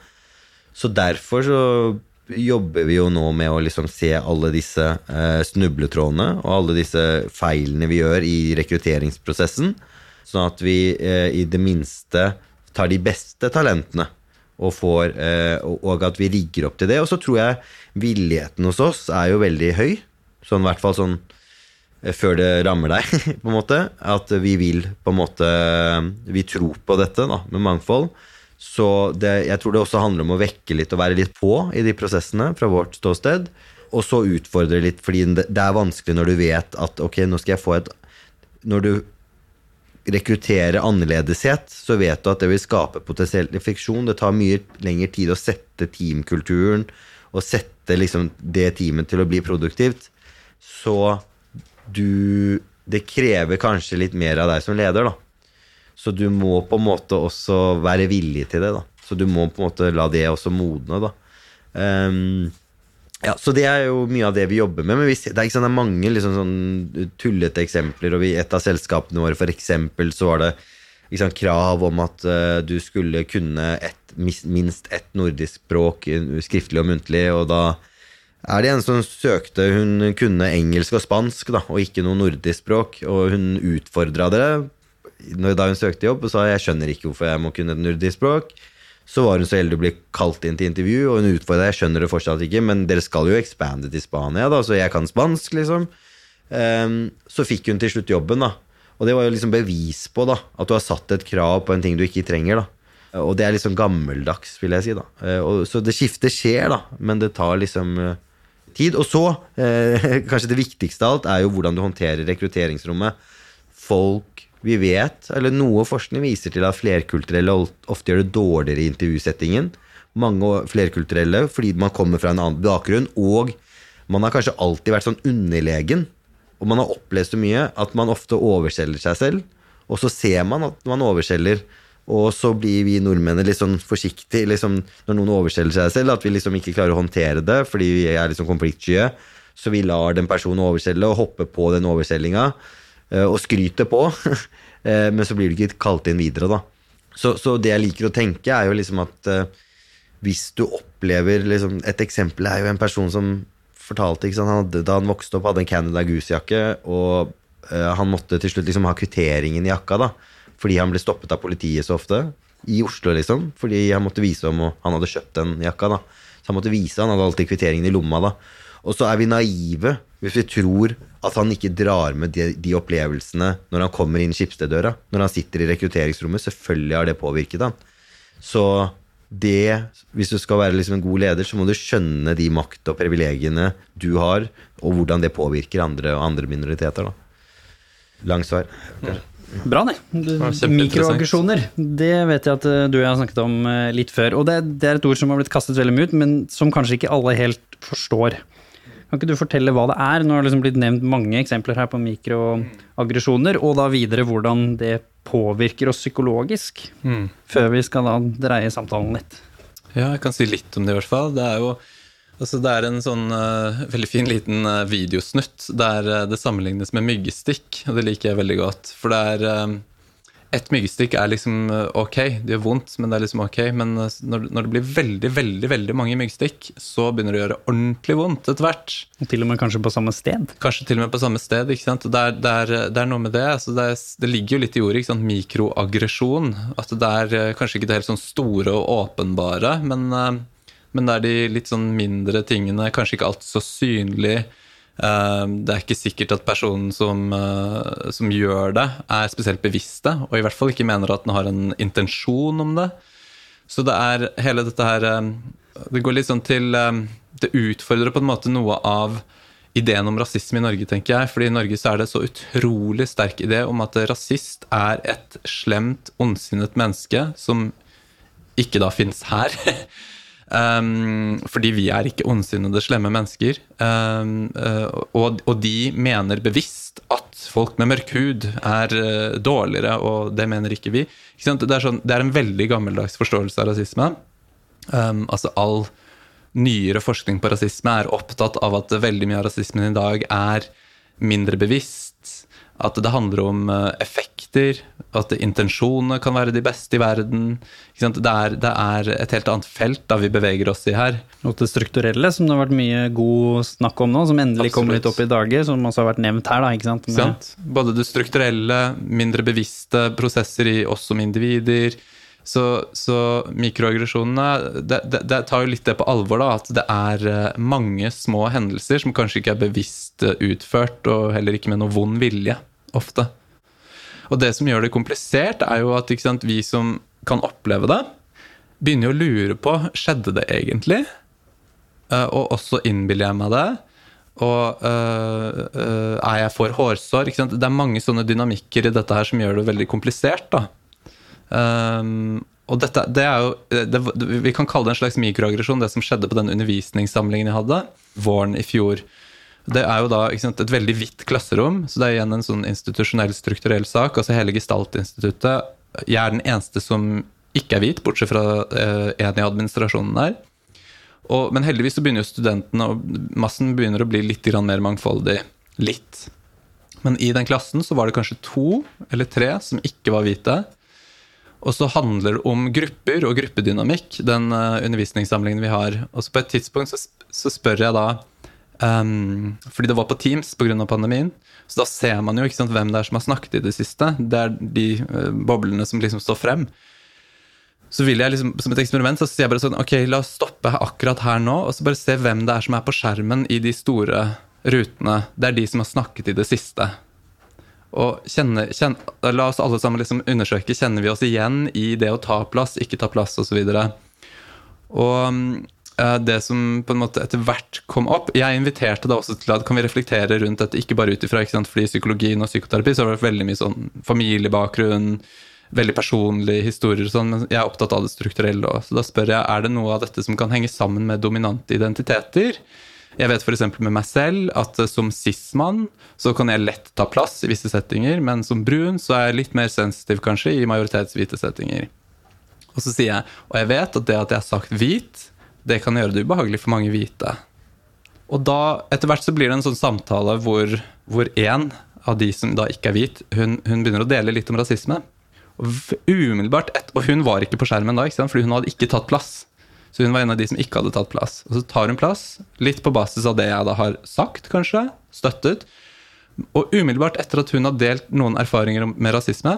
Speaker 2: Så derfor så jobber vi jo nå med å liksom se alle disse eh, snubletrådene og alle disse feilene vi gjør i rekrutteringsprosessen, sånn at vi eh, i det minste tar de beste talentene og, får, eh, og, at vi rigger opp til det. Og så tror jeg villigheten hos oss er jo veldig høy, sånn i hvert fall sånn eh, før det rammer deg, på en måte. At vi vil på en måte Vi tror på dette, da, med mangfold. Så det, jeg tror det også handler om å vekke litt og være litt på i de prosessene fra vårt ståsted. Og så utfordre litt, fordi det er vanskelig når du vet at ok, nå skal jeg få et Når du rekrutterer annerledeshet, så vet du at det vil skape potensiell friksjon. Det tar mye lengre tid å sette teamkulturen og sette liksom det teamet til å bli produktivt. Så du Det krever kanskje litt mer av deg som leder, da. Så du må på en måte også være villig til det. da. Så du må på en måte la det også modne. da. Ehm, ja, Så det er jo mye av det vi jobber med. Men ser- det, er, sant, det er mange liksom sånn tullete eksempler. og I Et av selskapene våre for eksempel, så var det liksom, krav om at uh, du skulle kunne et, minst ett nordisk språk, eh, skriftlig og muntlig. og da er det en som søkte Hun kunne engelsk og spansk da, og ikke noe nordisk språk. Og hun utfordra det da hun søkte jobb og sa jeg skjønner ikke hvorfor jeg må kunne et nordisk språk. Så var hun så heldig å bli kalt inn til intervju, og hun utfordra jeg skjønner det fortsatt ikke, men dere skal jo expande til Spania, da, så jeg kan spansk, liksom. Um, så fikk hun til slutt jobben, da. Og det var jo liksom bevis på da, at du har satt et krav på en ting du ikke trenger. da. Og det er liksom gammeldags, vil jeg si. da. Eh, Og, så det skiftet skjer, da, men det tar liksom eh, tid. Og så, eh, kanskje det viktigste av alt, er jo hvordan du håndterer rekrutteringsrommet. Folk vi vet, eller noe forskning viser til at flerkulturelle ofte gjør det dårligere i intervjusettingen. Mange flerkulturelle fordi man kommer fra en annen bakgrunn, og man har kanskje alltid vært sånn underlegen. Og man har opplevd så mye at man ofte overselger seg selv. Og så ser man at man overselger, og så blir vi nordmenn litt sånn forsiktige liksom, når noen overselger seg selv, at vi liksom ikke klarer å håndtere det fordi vi er liksom konfliktsky. Så vi lar den personen overselge og hoppe på den overselginga og skryter på. Eh, Men så blir du ikke kalt inn videre, da. Så, så det jeg liker å tenke, er jo liksom at eh, hvis du opplever liksom, Et eksempel er jo en person som fortalte han hadde, Da han vokste opp, hadde en Canada Goose-jakke, og uh, han måtte til slutt liksom ha kvitteringen i jakka, da. Fordi han ble stoppet av politiet så ofte. I Oslo, liksom. Fordi han måtte vise om han hadde kjøpt den jakka, da. Så han måtte vise, han hadde alltid kvitteringen i lomma, da. Og så er vi naive hvis vi tror at han ikke drar med de, de opplevelsene når han kommer inn skipssteddøra. Når han sitter i rekrutteringsrommet. Selvfølgelig har det påvirket han. Så det, hvis du skal være liksom en god leder, så må du skjønne de makt og privilegiene du har, og hvordan det påvirker andre og andre minoriteter. da. Langt svar. kanskje.
Speaker 1: Bra, det. Mikroaggresjoner. Det vet jeg at eh, du og jeg har snakket om eh, litt før. Og det, det er et ord som har blitt kastet veldig mye ut, men som kanskje ikke alle helt forstår. Kan ikke du fortelle hva det er? Nå har det liksom blitt nevnt mange eksempler her på mikroaggresjoner, og da videre hvordan det påvirker oss psykologisk.
Speaker 4: Mm.
Speaker 1: Før vi skal da dreie samtalen litt.
Speaker 4: Ja, jeg kan si litt om det i hvert fall. Det er jo altså det er en sånn uh, veldig fin liten uh, videosnutt der uh, det sammenlignes med myggstikk, og det liker jeg veldig godt. For det er Et myggstikk er liksom eh, ok, det gjør vondt, men det er liksom ok. Men eh, når, når det blir veldig, veldig veldig mange myggstikk, så begynner det å gjøre ordentlig vondt etter hvert.
Speaker 1: Og til og med kanskje på samme sted.
Speaker 4: Kanskje til og med på samme sted. ikke sant? Det er, det er, det er noe med det. Altså det, er, det ligger jo litt i ordet. ikke sant? Mikroaggresjon. At det er eh, kanskje ikke det helt sånn store og åpenbare, men, men det er de litt sånn mindre tingene. Kanskje ikke alltid så synlig. Eh, Det er ikke sikkert at personen som, eh, som gjør det, er spesielt bevisste, og i hvert fall ikke mener at den har en intensjon om det. Så det er hele dette her eh, Det går litt sånn til eh, Det utfordrer på en måte noe av ideen om rasisme i Norge, tenker jeg. Fordi i Norge så er det så utrolig sterk idé om at rasist er et slemt, ondsinnet menneske som ikke da fins her. Um, fordi vi er ikke ondsinnede, slemme mennesker. Um, og, og de mener bevisst at folk med mørk hud er uh, dårligere, og det mener ikke vi. Ikke? Det, er sånn, det er en veldig gammeldags forståelse av rasisme. Um, altså all nyere forskning på rasisme er opptatt av at veldig mye av rasismen i dag er mindre bevisst. At det handler om uh, effekter, at intensjonene kan være de beste i verden. Det, er, det er et helt annet felt da vi beveger oss i her.
Speaker 1: Og det strukturelle, som det har vært mye god snakk om nå, som endelig
Speaker 4: Absolutt.
Speaker 1: kommer litt opp i dager, som også har vært nevnt her, da, sant?
Speaker 4: Både det strukturelle, mindre bevisste prosesser i oss som individer. Så, så mikroaggresjonene det, det, det tar jo litt det på alvor, da, at det er eh, mange små hendelser som kanskje ikke er bevisst eh, utført, og heller ikke med noe vond vilje, ofte. Og det som gjør det komplisert, er jo at sant, vi som kan oppleve det, begynner å lure på skjedde det egentlig. Eh, Og også innbiller jeg meg det. Og øh, øh, er jeg for hårsår? Det er mange sånne dynamikker i dette her som gjør det veldig komplisert. da. Um, og dette, det er jo, det, Vi kan kalle det en slags mikroaggresjon, det som skjedde på den undervisningssamlingen jeg hadde våren i fjor. Det er jo da sant, et veldig hvitt klasserom, så det er igjen en sånn institusjonell, strukturell sak. altså Hele Gestalt-instituttet. Jeg er den eneste som ikke er hvit, bortsett fra eh, en i administrasjonen der. Og, men heldigvis så begynner jo studentene, og massen begynner å bli litt mer mangfoldig. Litt. Men i den klassen så var det kanskje to eller tre som ikke var hvite. Og så handler det om grupper og gruppedynamikk, den uh, undervisningssamlingen vi har. Og så på et tidspunkt så, så spør jeg da um, Fordi det var på Teams pga. pandemien. Så da ser man jo ikke sant, hvem det er som har snakket i det siste. Det er de uh, boblene som liksom står frem. Så vil jeg liksom, som et eksperiment så sier jeg bare sånn Ok, la oss stoppe akkurat her nå, og så bare se hvem det er som er på skjermen i de store rutene. Det er de som har snakket i det siste. Og kjenne, kjenne, la oss alle sammen liksom undersøke kjenner vi oss igjen i det å ta plass, ikke ta plass osv. Og, så og eh, det som på en måte etter hvert kom opp Jeg inviterte da også til at kan vi reflektere rundt dette, ikke bare ut ifra fordi psykologien og psykoterapi så har det veldig mye sånn familiebakgrunn, veldig personlige historier og sånn, men jeg er opptatt av det strukturelle òg. Så da spør jeg er det noe av dette som kan henge sammen med dominante identiteter. Jeg vet f.eks. med meg selv at som cis-mann så kan jeg lett ta plass i visse settinger, men som brun så er jeg litt mer sensitiv kanskje i majoritetshvite settinger. Og så sier jeg, og jeg vet at det at jeg har sagt hvit, det kan gjøre det ubehagelig for mange hvite. Og da, etter hvert så blir det en sånn samtale hvor, hvor en av de som da ikke er hvit, hun, hun begynner å dele litt om rasisme. Og umiddelbart et, Og hun var ikke på skjermen da, ikke sant? fordi hun hadde ikke tatt plass. Så hun var en av de som ikke hadde tatt plass. Og så tar hun plass, litt på basis av det jeg da har sagt, kanskje, støttet. Og umiddelbart etter at hun har delt noen erfaringer med rasisme,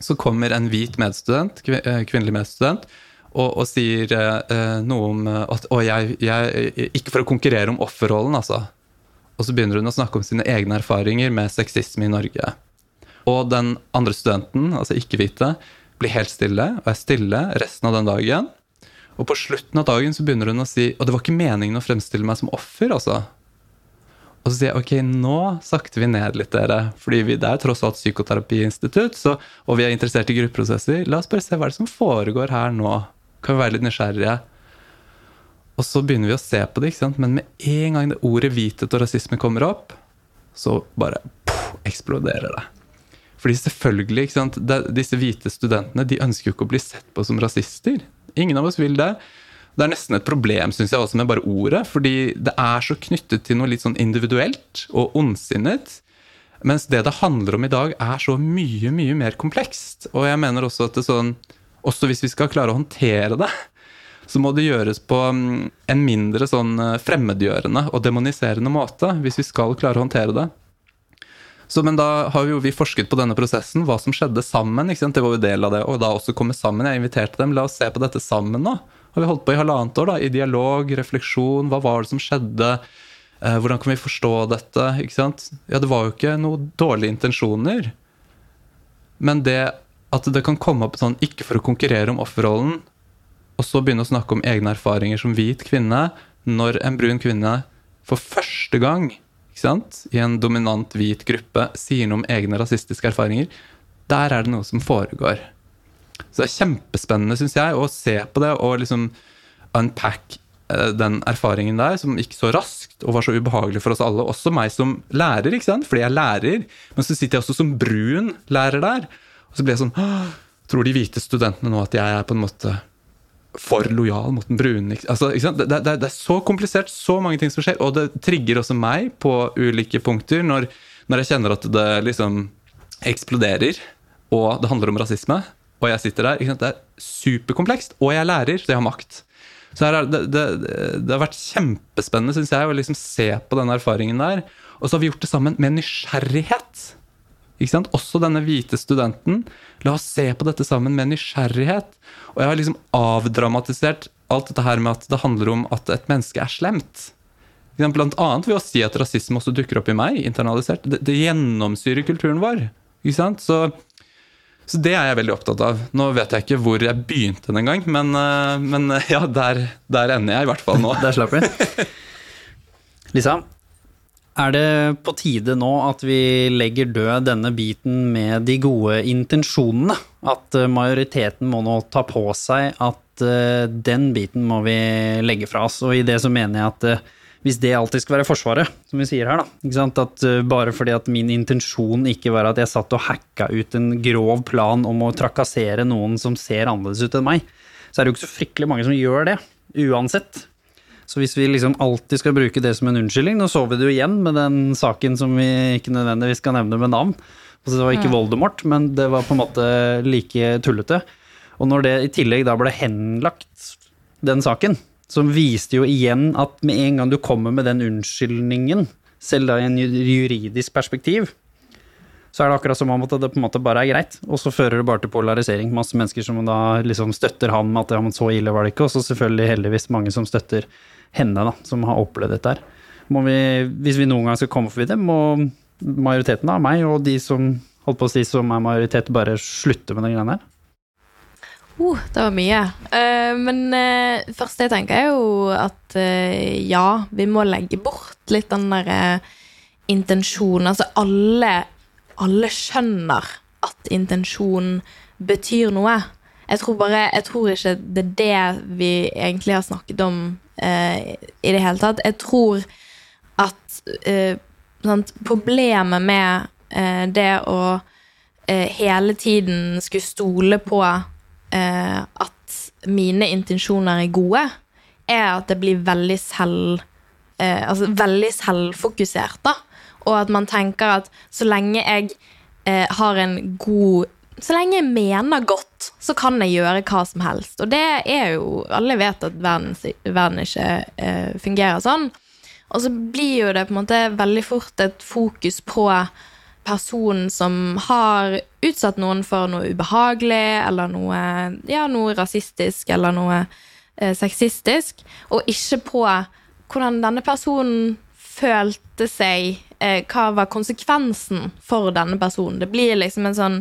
Speaker 4: så kommer en hvit medstudent, eh, kvinnelig medstudent, og, og sier eh, noe om at Å, jeg, jeg Ikke for å konkurrere om offerrollen, altså. Og så begynner hun å snakke om sine egne erfaringer med sexisme i Norge. Og den andre studenten, altså ikke-hvite, blir helt stille og er stille resten av den dagen. Og på slutten av dagen så begynner hun å si Og det var ikke meningen å fremstille meg som offer, altså. Og så sier jeg ok, nå sakter vi ned litt, dere. Fordi vi, det er tross alt psykoterapiinstitutt, så, og vi er interessert i gruppeprosesser. La oss bare se hva er det som foregår her nå. Kan vi være litt nysgjerrige? Og så begynner vi å se på det, ikke sant? men med en gang det ordet hvithet og rasisme kommer opp, så bare poff, eksploderer det. Fordi selvfølgelig, ikke sant, Disse hvite studentene de ønsker jo ikke å bli sett på som rasister. Ingen av oss vil det. Det er nesten et problem synes jeg også med bare ordet, fordi det er så knyttet til noe litt sånn individuelt og ondsinnet. Mens det det handler om i dag, er så mye, mye mer komplekst. Og jeg mener også at det sånn, også hvis vi skal klare å håndtere det, så må det gjøres på mm, en mindre sånn eh, fremmedgjørende og demoniserende måte. Hvis vi skal klare å håndtere det. Så, men da har jo vi forsket på denne prosessen, hva som skjedde sammen. Det var jo del av det, Og da også komme sammen. Jeg inviterte dem, la oss se på dette sammen nå. Har vi holdt på i halvannet år, da, i dialog, refleksjon. Hva var det som skjedde? Eh, hvordan kan vi forstå dette? Ikke sant? Ja, det var jo ikke noen dårlige intensjoner. Men det at det kan komme opp sånn, ikke for å konkurrere om offerrollen, og så begynne å snakke om egne erfaringer som hvit kvinne, når en brun kvinne for første gang i en dominant hvit gruppe sier noe om egne rasistiske erfaringer, der er det noe som foregår. Så det er kjempespennende, syns jeg, å se på det og liksom unpack eh, den erfaringen der, som gikk så raskt og var så ubehagelig for oss alle. Også meg som lærer, ikke sant? fordi jeg er lærer. Men så sitter jeg også som brun lærer der. Og så blir jeg sånn Tror de hvite studentene nå at jeg er på en måte for lojal mot den brune. Altså, det, det, det, er så komplisert, så mange ting som skjer. Og det trigger også meg på ulike punkter når, når jeg kjenner at det liksom eksploderer, og det handler om rasisme. Og jeg sitter der. Det er superkomplekst. Og jeg er lærer, så jeg har makt. Så er, det, det, det, har vært kjempespennende, syns jeg, å liksom se på den erfaringen der. Og så har vi gjort det sammen med nysgjerrighet. Ikke sant? Også denne hvite studenten. La oss se på dette sammen med nysgjerrighet. Og jeg har liksom avdramatisert alt dette her med at det handler om at et menneske er slemt. Blant annet ved å si at rasisme også dukker opp i meg, internalisert. Det, det gjennomsyrer kulturen vår. Ikke sant? Så, så, det er jeg veldig opptatt av. Nå vet jeg ikke hvor jeg begynte den gang, men, eh, men ja, der, der, ender jeg i hvert fall nå.
Speaker 1: der slapp vi. Lisa, er det på tide nå at vi legger død denne biten med de gode intensjonene? At eh, majoriteten må nå ta på seg at eh, den biten må vi legge fra oss. Og i det så mener jeg at eh, hvis det alltid skal være Forsvaret, som vi sier her, da At bare fordi at min intensjon ikke var at jeg satt og hacka ut en grov plan om å trakassere noen som ser annerledes ut enn meg, så er det jo ikke så fryktelig mange som gjør det. Uansett. Så hvis vi liksom alltid skal bruke det som en unnskyldning Nå så vi det jo igjen med den saken som vi ikke nødvendigvis skal nevne med navn. Altså, det var ikke Voldemort, men det var på en måte like tullete. Og når det i tillegg da ble henlagt, den saken, så viste jo igjen at med en gang du kommer med den unnskyldningen, selv da i en juridisk perspektiv, så er det akkurat som om at det på en måte bare er greit. Og så fører det bare til polarisering. Masse mennesker som da liksom støtter han med at ja, men så ille var det ikke, og så selvfølgelig heldigvis mange som støtter henne, da, som har opplevd dette her. Vi, hvis vi noen gang skal komme forbi det, må majoriteten av meg og de som holdt på å si som er majoritet, bare slutte med den greia der?
Speaker 3: Uh, det var mye. Uh, men uh, første jeg tenker, er jo at uh, ja, vi må legge bort litt den der uh, intensjonen. Altså, alle, alle skjønner at intensjon betyr noe. Jeg tror bare Jeg tror ikke det er det vi egentlig har snakket om i det hele tatt. Jeg tror at sant, problemet med det å hele tiden skulle stole på eh, at mine intensjoner er gode, er at det blir veldig selv eh, Altså veldig selvfokusert, da. Og at man tenker at så lenge jeg eh, har en god Så lenge jeg mener godt, så kan jeg gjøre hva som helst. Og det er jo Alle vet at verden, verden ikke eh, fungerer sånn. Og så blir jo det på en måte veldig fort et fokus på personen som har utsatt noen for noe ubehagelig eller noe, ja, noe rasistisk eller noe eh, sexistisk, og ikke på hvordan denne personen følte seg, eh, hva var konsekvensen for denne personen. Det blir liksom en sånn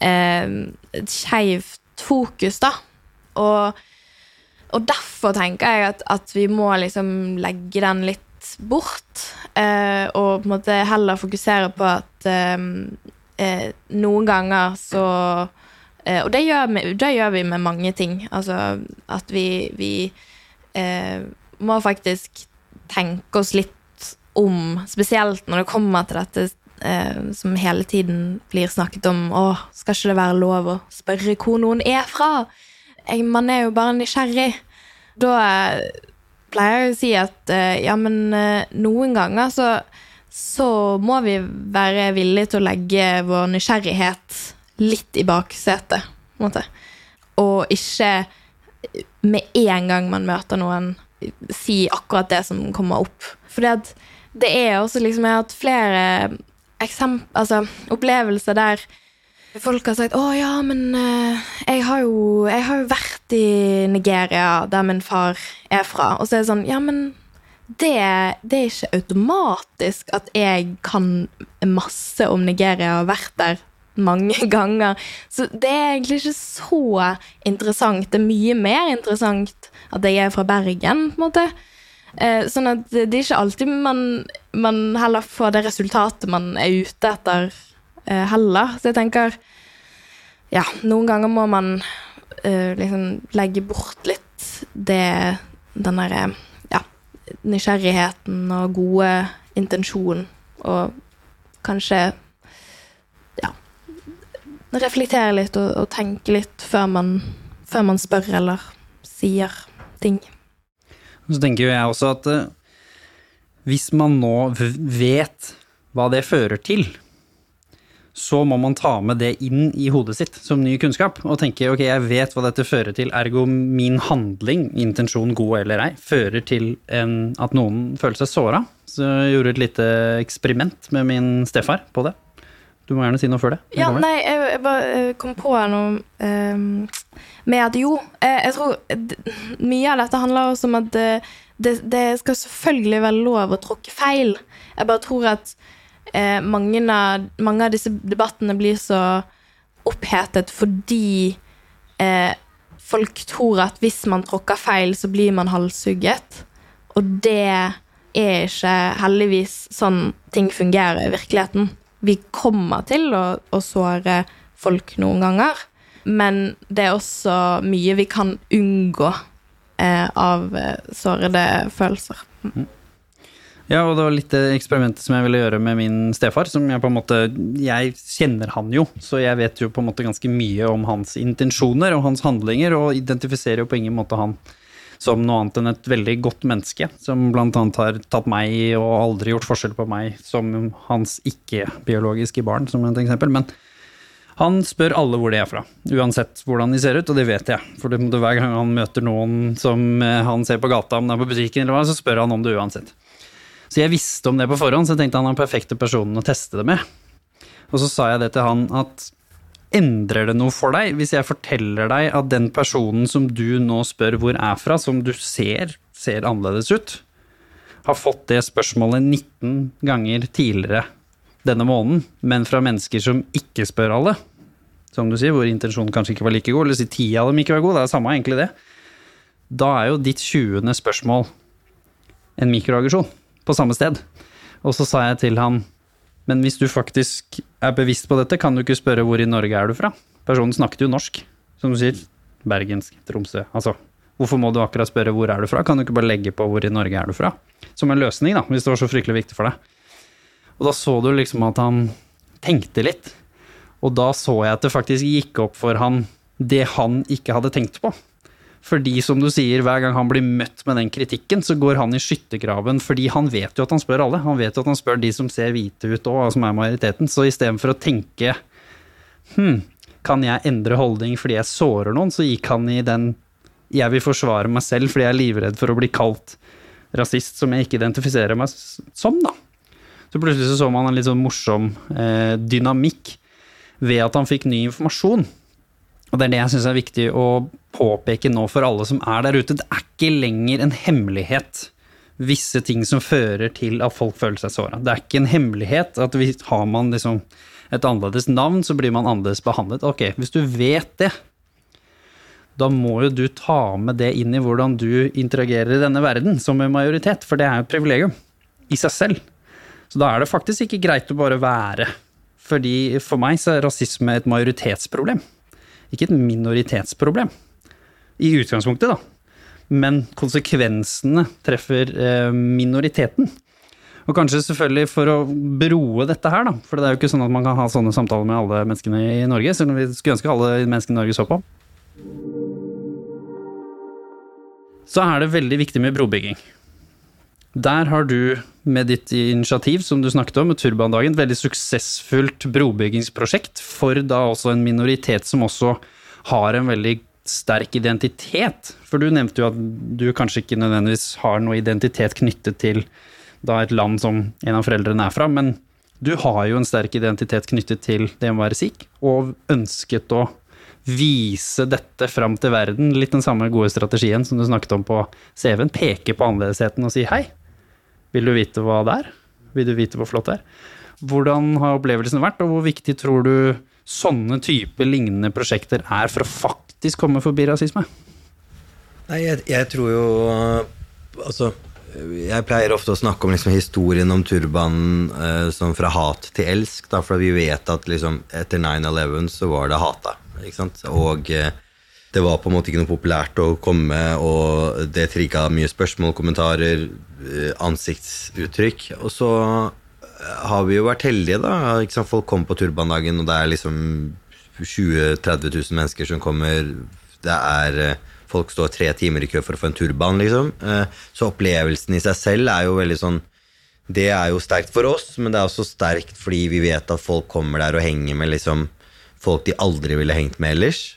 Speaker 3: et skeivt fokus, da. Og, og, derfor tenker jeg at, at vi må liksom legge den litt bort, eh, og på en måte heller fokusere på at eh, eh noen ganger så eh, Og det gjør, vi, det gjør, vi med mange ting. Altså at vi, vi eh, må faktisk tenke oss litt om, spesielt når det kommer til dette eh, som hele tiden blir snakket om. Å, skal ikke det være lov å spørre hvor noen er fra? Jeg, man er jo bare nysgjerrig. Da pleier jeg å si at eh, ja, men uh, noen ganger så, så må vi være villige til å legge vår nysgjerrighet litt i baksetet, på en måte. Og ikke med en gang man møter noen, si akkurat det som kommer opp. At det er også liksom Jeg har hatt flere altså, opplevelser der Folk har sagt 'Å ja, men uh, jeg, har jo, jeg, har jo, vært i Nigeria, der min far er fra.' Og så er det sånn Ja, men det, det er ikke automatisk at jeg kan masse om Nigeria og har vært der mange ganger. Så det er egentlig ikke så interessant. Det er mye mer interessant at jeg er fra Bergen, på en måte. Eh, sånn at det er ikke alltid man, man heller får det resultatet man er ute etter Eh, heller. Så jeg tenker Ja, noen ganger må man uh, liksom legge bort litt det Den derre ja, nysgjerrigheten og gode intensjonen, og kanskje ja reflektere litt og, og tenke litt før man, før man, spør eller sier ting.
Speaker 1: Så tenker jo jeg også at uh, hvis man nå vet hva det fører til, så må man ta med det inn i hodet sitt som ny kunnskap, og tenke ok, jeg vet hva dette fører til, ergo min handling, intensjon god eller ei, fører til en, at noen føler seg såra. Så jeg gjorde et lite eksperiment med min stefar på det. Du må gjerne si noe før det.
Speaker 3: Ja, nei, jeg, jeg bare kom på noe um, med at jo, jeg, jeg tror mye av dette handler også om at det, det, det skal selvfølgelig være lov å tråkke feil. Jeg bare tror at eh, mange, av, mange, av, disse debattene blir så opphetet fordi eh, folk tror at hvis man tråkker feil, så blir man halshugget. Og det er ikke heldigvis sånn ting fungerer i virkeligheten. Vi kommer til å, å såre folk noen ganger, men det er også mye vi kan unngå eh, av eh, sårede følelser. Mm.
Speaker 1: Ja, og det var litt det eksperimentet som jeg ville gjøre med min stefar. som Jeg på en måte, jeg kjenner han jo, så jeg vet jo på en måte ganske mye om hans intensjoner og hans handlinger, og identifiserer jo på ingen måte han som noe annet enn et veldig godt menneske, som annet har tatt meg og aldri gjort forskjell på meg som hans ikke-biologiske barn, som et eksempel. Men han spør alle hvor de er fra, uansett hvordan de ser ut, og det vet jeg. For hver gang han møter noen som han ser på gata, om det er på butikken eller hva, så spør han om det uansett. Så jeg visste om det på forhånd, så jeg tenkte han er den perfekte personen å teste det med. Og så sa jeg det til han at endrer det noe for deg hvis jeg forteller deg at den personen som du nå spør hvor er fra, som du ser ser annerledes ut, har fått det spørsmålet 19 ganger tidligere denne måneden, men fra mennesker som ikke spør alle, som du sier, hvor intensjonen kanskje ikke var like god, eller si ti av dem ikke var god, det er samme egentlig det, da er jo ditt tjuende spørsmål en mikroaggresjon på samme sted. Og så sa jeg til han, men hvis du faktisk er bevisst på dette, kan du ikke spørre hvor i Norge er du fra? Personen snakket jo norsk, som du sier. Bergensk, Tromsø. Altså, hvorfor må du akkurat spørre hvor er du fra? Kan du ikke bare legge på hvor i Norge er du fra? Som en løsning, da, hvis det var så fryktelig viktig for deg. Og da så du liksom at han tenkte litt. Og da så jeg at det faktisk gikk opp for han det han ikke hadde tenkt på. Fordi, som du sier, hver gang han blir møtt med den kritikken, så går han i skyttergraven fordi han vet jo at han spør alle. Han vet jo at han spør de som ser hvite ut òg, som er majoriteten. Så istedenfor å tenke hm, kan jeg endre holdning fordi jeg sårer noen, så gikk han i den jeg vil forsvare meg selv fordi jeg er livredd for å bli kalt rasist, som jeg ikke identifiserer meg som, da. Så plutselig så, man en litt sånn morsom eh, dynamikk ved at han fikk ny informasjon. Og det er det jeg syns er viktig å påpeke nå for alle som er der ute. Det er ikke lenger en hemmelighet visse ting som fører til at folk føler seg såra. Det er ikke en hemmelighet at hvis har man liksom et annerledes navn, så blir man annerledes behandlet. Ok, hvis du vet det, da må jo du ta med det inn i hvordan du interagerer i denne verden som en majoritet, for det er jo et privilegium i seg selv. Så da er det faktisk ikke greit å bare være. Fordi for meg så er rasisme et majoritetsproblem, ikke et minoritetsproblem. I utgangspunktet, da. Men konsekvensene treffer eh, minoriteten. Og kanskje selvfølgelig for å broe dette her, da. For det er jo ikke sånn at man kan ha sånne samtaler med alle menneskene i Norge, selv om vi skulle ønske alle menneskene i Norge så på. Så er det veldig viktig med brobygging. Der har du med ditt initiativ, som du snakket om, med Turbandagen, et veldig suksessfullt brobyggingsprosjekt for da også en minoritet som også har en veldig sterk identitet. For du nevnte jo at du kanskje ikke nødvendigvis har noe identitet knyttet til da et land som en av foreldrene er fra, men du har jo en sterk identitet knyttet til det å være sikh, og ønsket å vise dette fram til verden. Litt den samme gode strategien som du snakket om på CV-en. Peke på annerledesheten og si hei. Vil du vite hva det er? Vil du vite hvor flott det er? Hvordan har opplevelsen vært, og hvor viktig tror du sånne type lignende prosjekter er for å faktisk komme forbi rasisme?
Speaker 2: Nei, jeg, jeg tror jo Altså, jeg pleier ofte å snakke om liksom, historien om turbanen eh, som fra hat til elsk, da, for vi vet at liksom, etter 9-11 så var det hata. Ikke sant? Og eh, det var på en måte ikke noe populært å komme, og det trigga mye spørsmål, kommentarer, eh, ansiktsuttrykk. Og så eh, har vi jo vært heldige, da. Folk kommer på turbandagen, og det er liksom 20 000-30 000 mennesker som kommer. Det er eh, Folk står tre timer i kø for å få en turban, liksom. Så opplevelsen i seg selv er jo veldig sånn Det er jo sterkt for oss, men det er også sterkt fordi vi vet at folk kommer der og henger med liksom folk de aldri ville hengt med ellers,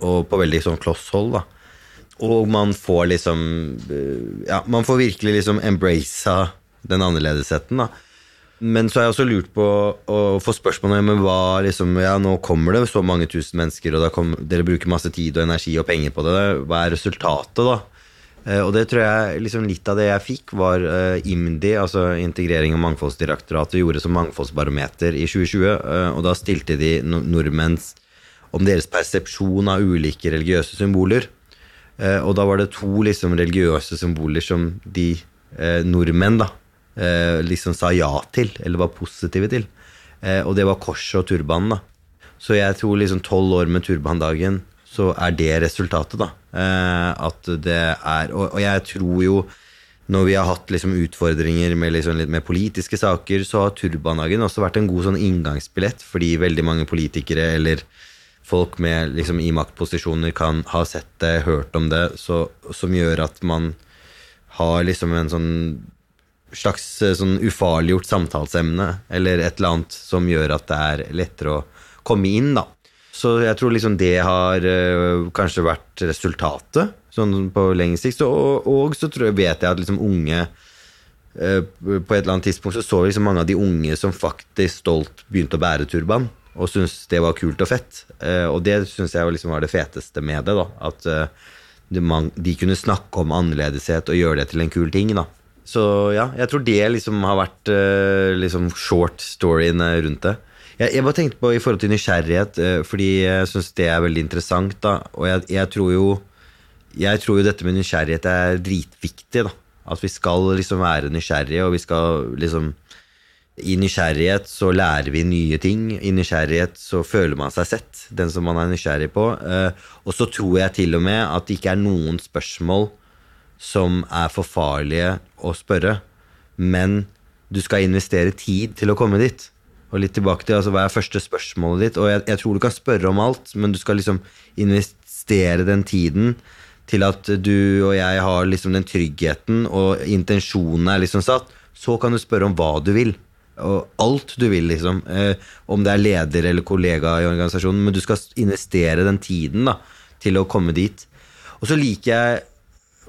Speaker 2: og på veldig sånn kloss da. Og man får liksom eh, Ja, man får virkelig liksom embracea den annerledesheten, da. Men så har jeg også lurt på å få spørsmål om hva liksom, ja, nå kommer det så mange tusen mennesker, og kom, dere bruker masse tid og energi og penger på det. Hva er resultatet, da? Eh, Og det tror jeg liksom litt av det jeg fikk, var eh, IMDi, altså Integrering og mangfoldsdirektoratet, gjorde som mangfoldsbarometer i 2020. eh, og da stilte de no nordmenns om deres persepsjon av ulike religiøse symboler. Eh, og da var det to liksom religiøse symboler som de eh, nordmenn da eh, liksom sa ja til, eller var positive til. Eh, og det var korset og turbanen. da. Så jeg tror liksom tolv år med turbandagen, så er det resultatet, da. Eh, at det er og, og jeg tror jo når vi har hatt liksom utfordringer med, liksom med politiske saker, så har turbandagen også vært en god sånn inngangsbillett, fordi veldig mange politikere eller folk med, liksom, i maktposisjoner kan ha sett det, hørt om det, så, som gjør at man har liksom en sånn slags eh, sånn ufarliggjort samtalsemne, eller et eller annet som gjør at det er lettere å komme inn, da. Så jeg tror liksom det har eh, kanskje vært resultatet, sånn på lengre sikt. Så, og, og så tror jeg, vet jeg at liksom unge eh, På et eller annet tidspunkt så så vi liksom mange av de unge som faktisk stolt begynte å bære turban, og syntes det var kult og fett. Eh, og det syns jeg liksom var det feteste med det, da. At eh, de, kunne snakke om annerledeshet og gjøre det til en kul ting, da. Så ja, jeg tror det liksom har vært eh, liksom short storyen rundt det. Jeg, jeg bare tenkte på i forhold til nysgjerrighet, fordi jeg syns det er veldig interessant. da Og jeg, jeg tror jo Jeg tror jo dette med nysgjerrighet er dritviktig. da At vi skal liksom være nysgjerrige, og vi skal liksom I nysgjerrighet så lærer vi nye ting. I nysgjerrighet så føler man seg sett, den som man er nysgjerrig på. Eh, Og så tror jeg til og med at det ikke er noen spørsmål som er for farlige å spørre, men du skal investere tid til å komme dit. Og litt tilbake til altså, hva er første spørsmålet ditt. Og jeg, jeg tror du kan spørre om alt, men du skal liksom investere den tiden til at du og jeg har liksom den tryggheten, og intensjonen er liksom satt. Så kan du spørre om hva du vil. Og alt du vil, liksom. Eh, om det er leder eller kollega i organisasjonen. Men du skal investere den tiden da, til å komme dit. Og så liker jeg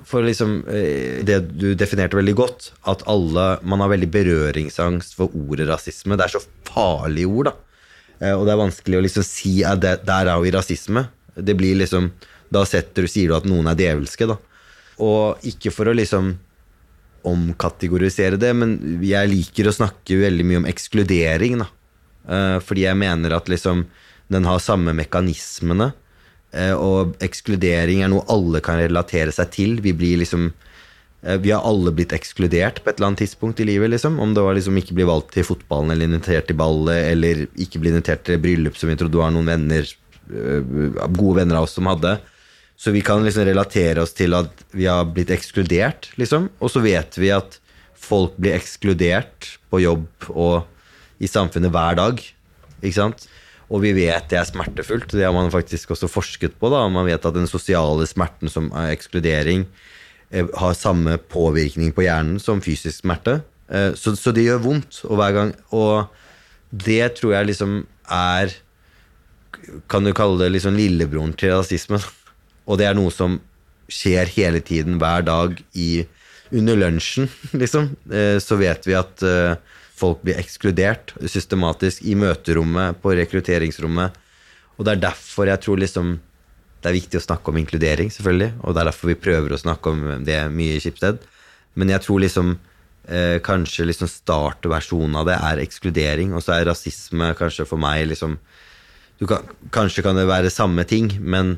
Speaker 2: for liksom eh, det du definerte veldig godt, at alle Man har veldig berøringsangst for ordet rasisme. Det er så farlige ord, da. Eh, Og det er vanskelig å liksom si at det, der er vi rasisme. Det blir liksom Da setter sier du at noen er djevelske, da. Og ikke for å liksom omkategorisere det, men jeg liker å snakke veldig mye om ekskludering, da. Eh, Fordi jeg mener at liksom den har samme mekanismene. Eh, Og ekskludering er noe alle kan relatere seg til. Vi blir liksom eh, Vi har alle blitt ekskludert på et eller annet tidspunkt i livet. liksom Om det var liksom ikke bli valgt til fotballen eller invitert til ballet, eller ikke bli invitert til bryllup som vi trodde var noen venner gode venner av oss som hadde. Så vi kan liksom relatere oss til at vi har blitt ekskludert, liksom. Og så vet vi at folk blir ekskludert på jobb og i samfunnet hver dag. Ikke sant? Og vi vet det er smertefullt. Det har man faktisk også forsket på. da, Man vet at den sosiale smerten som er ekskludering, eh, har samme påvirkning på hjernen som fysisk smerte. Eh, Så, så det gjør vondt. Og hver gang Og det tror jeg liksom er Kan du kalle det liksom lillebroren til rasisme? Og det er noe som skjer hele tiden, hver dag i, under lunsjen, liksom. Eh, Så vet vi at eh, folk blir ekskludert systematisk i møterommet, på rekrutteringsrommet. Og det er derfor jeg tror liksom det er viktig å snakke om inkludering, selvfølgelig. Og det er derfor vi prøver å snakke om det mye i Schibsted. Men jeg tror liksom eh, kanskje liksom startversjonen av det er ekskludering, og så er rasisme kanskje for meg liksom kan, Kanskje kan det være samme ting, men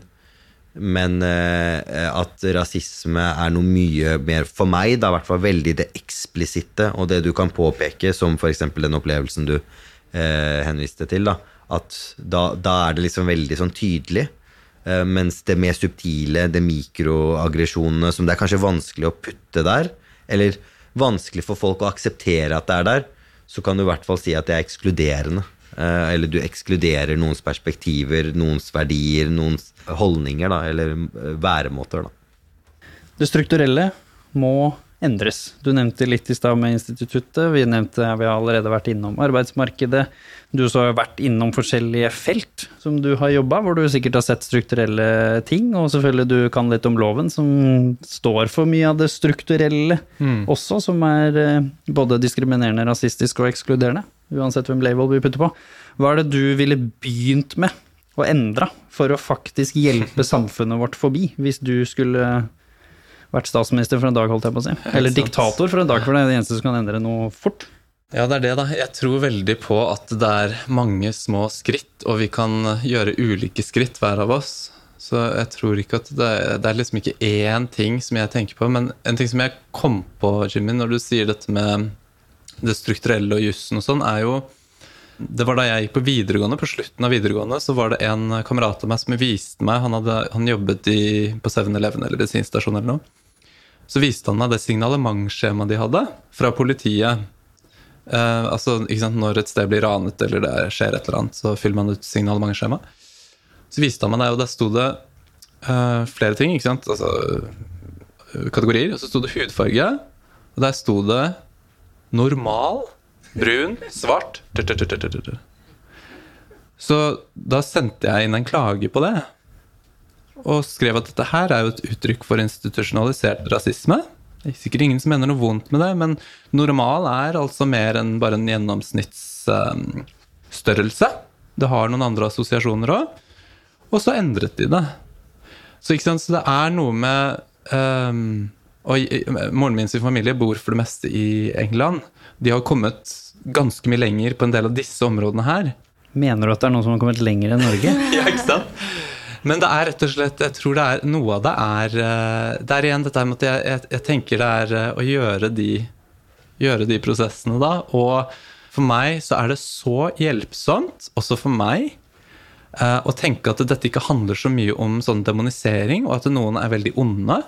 Speaker 2: men eh, at rasisme er noe mye mer for meg, da i hvert fall veldig det eksplisitte, og det du kan påpeke, som f.eks. den opplevelsen du eh, henviste til, da, at da, da er det liksom veldig sånn tydelig. Eh, mens det mer subtile, det mikroaggresjonene, som det er kanskje vanskelig å putte der, eller vanskelig for folk å akseptere at det er der, så kan du i hvert fall si at det er ekskluderende. Eh, Eller du ekskluderer noens perspektiver, noens verdier, noens holdninger, da, eller eh, væremåter. Da.
Speaker 1: Det strukturelle må endres. Du nevnte litt i stad med instituttet. Vi nevnte, vi har allerede vært innom arbeidsmarkedet. Du også har vært innom forskjellige felt som du har jobba, hvor du sikkert har sett strukturelle ting. Og selvfølgelig du kan litt om loven, som står for mye av det strukturelle også, som er eh, både diskriminerende, rasistisk og ekskluderende. Uansett hvem label vi putter på. Hva er det du ville begynt med å endre for å faktisk hjelpe samfunnet vårt forbi, hvis du skulle vært statsminister for en dag, holdt jeg på å si. Eller diktator for en dag, for det er det eneste som kan endre noe fort.
Speaker 4: Ja, det er det, da. Jeg tror veldig på at det er mange små skritt, og vi kan gjøre ulike skritt, hver av oss. Så jeg tror ikke at det, det er liksom ikke én ting som jeg tenker på. Men en ting som jeg kom på, Jimmy, når du sier dette med det strukturelle og jussen og sånn, er jo Det var da jeg gikk på videregående, på slutten av videregående, så var det en kamerat av meg som viste meg Han, hadde, han jobbet i, på 7-Eleven eller bensinstasjon eller noe. Så viste han meg det signalementsskjemaet de hadde fra politiet. Eh, altså, Når et sted blir ranet eller det skjer et eller annet, så fyller man ut signalementskjema. Så viste han meg det, og der sto det eh, flere ting. ikke sant, altså Kategorier. Og så sto det hudfarge, og der sto det normal, brun, svart. Så da sendte jeg inn en klage på det. Og skrev at dette her er jo et uttrykk for institusjonalisert rasisme. Det er sikkert ingen som mener noe vondt med det, men normal er altså mer enn bare en gjennomsnittsstørrelse. det har noen andre assosiasjoner òg. Og så endret de det. Så, så det er noe med ehm, Og i- moren min sin familie bor for det meste i England. De har kommet ganske mye lenger på en del av disse områdene her.
Speaker 1: Mener du at det er noen som har kommet lenger enn Norge?
Speaker 4: ja, ikke sant? Men det er rett og slett Jeg tror det er noe av det er eh, Det er igjen dette med at jeg, jeg, jeg tenker det er eh, å gjøre de, gjøre de prosessene, da. Og for meg så er det så hjelpsomt, også for meg, eh, å tenke at dette ikke handler så mye om sånn demonisering, og at noen er veldig onde.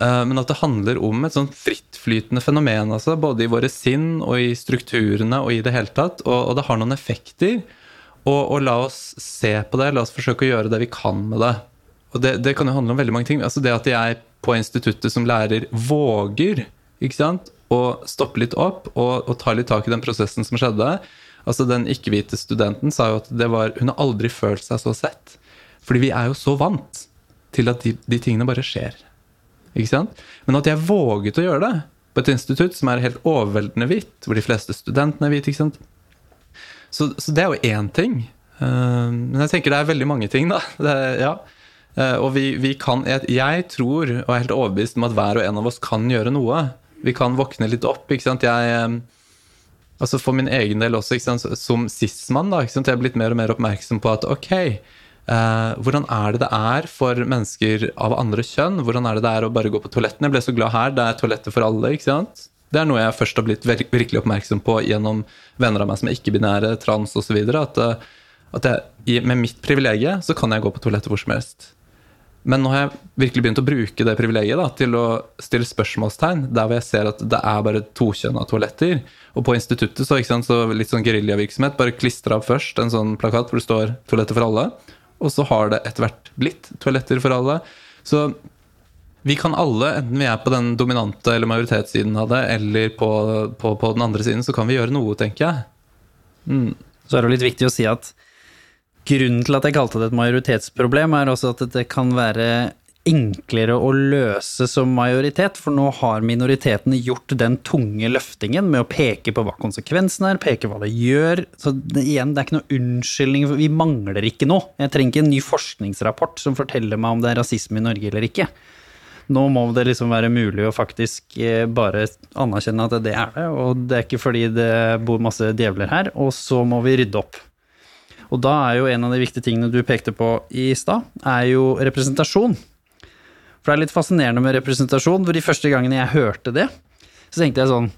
Speaker 4: Eh, Men at det handler om et sånn frittflytende fenomen, altså, både i våre sinn og i strukturene og i det hele tatt. Og, og det har noen effekter. Og, og la oss se på det, la oss forsøke å gjøre det vi kan med det. Og det, det kan jo handle om veldig mange ting. Altså det at jeg på instituttet som lærer våger ikke sant, å stoppe litt opp og, og ta litt tak i den prosessen som skjedde. Altså Den ikke-hvite studenten sa jo at det var, hun har aldri følt seg så sett. Fordi vi er jo så vant til at de, de tingene bare skjer. Ikke sant? Men at jeg våget å gjøre det på et institutt som er helt overveldende hvitt, hvor de fleste studentene er hvite. ikke sant? Så, så det er jo én ting. Eh, men jeg tenker det er veldig mange ting, da. Det, ja. Eh, og vi, vi kan jeg, tror, og er helt overbevist om at hver og en av oss kan gjøre noe. Vi kan våkne litt opp. ikke sant? Jeg, eh, altså For min egen del også, som cis-mann, da, jeg er blitt mer og mer oppmerksom på at ok, hvordan er det det er for mennesker av andre kjønn? Hvordan er det det er å bare gå på toaletten? Jeg ble så glad her, det er toaletter for alle. ikke sant? Det er noe jeg først har blitt virkelig oppmerksom på gjennom venner av meg som er ikke-binære, trans osv. At, eh, at jeg, med mitt privilegium så kan jeg gå på toalettet hvor som helst. Men nå har jeg virkelig begynt å bruke det privilegiet da, til å stille spørsmålstegn der hvor jeg ser at det er bare tokjønna toaletter. Og på instituttet så, ikke sant, så litt sånn geriljavirksomhet. Bare klistra opp først en sånn plakat hvor det står 'toaletter for alle'. Og så har det etter hvert blitt toaletter for alle. Så vi kan alle, enten vi er på den dominante eller majoritetssiden av det, eller på, på, på den andre siden, så kan vi gjøre noe, tenker jeg.
Speaker 1: Så er det litt viktig å si at grunnen til at jeg kalte det et majoritetsproblem, er også at det kan være enklere å løse som majoritet, for nå har minoritetene gjort den tunge løftingen med å peke på hva konsekvensen er, peke hva det gjør. Så igjen, det er ikke noe unnskyldning, for vi mangler ikke noe. Jeg trenger ikke en ny forskningsrapport som forteller meg om det er rasisme i Norge eller ikke. Nå må det liksom være mulig å faktisk eh, bare anerkjenne at det er det, og det er ikke fordi det bor masse djevler her, og så må vi rydde opp. Og da er jo en av de viktige tingene du pekte på i stad, er jo representasjon. For det er litt fascinerende med representasjon, for de første gangene jeg hørte det, så tenkte jeg sånn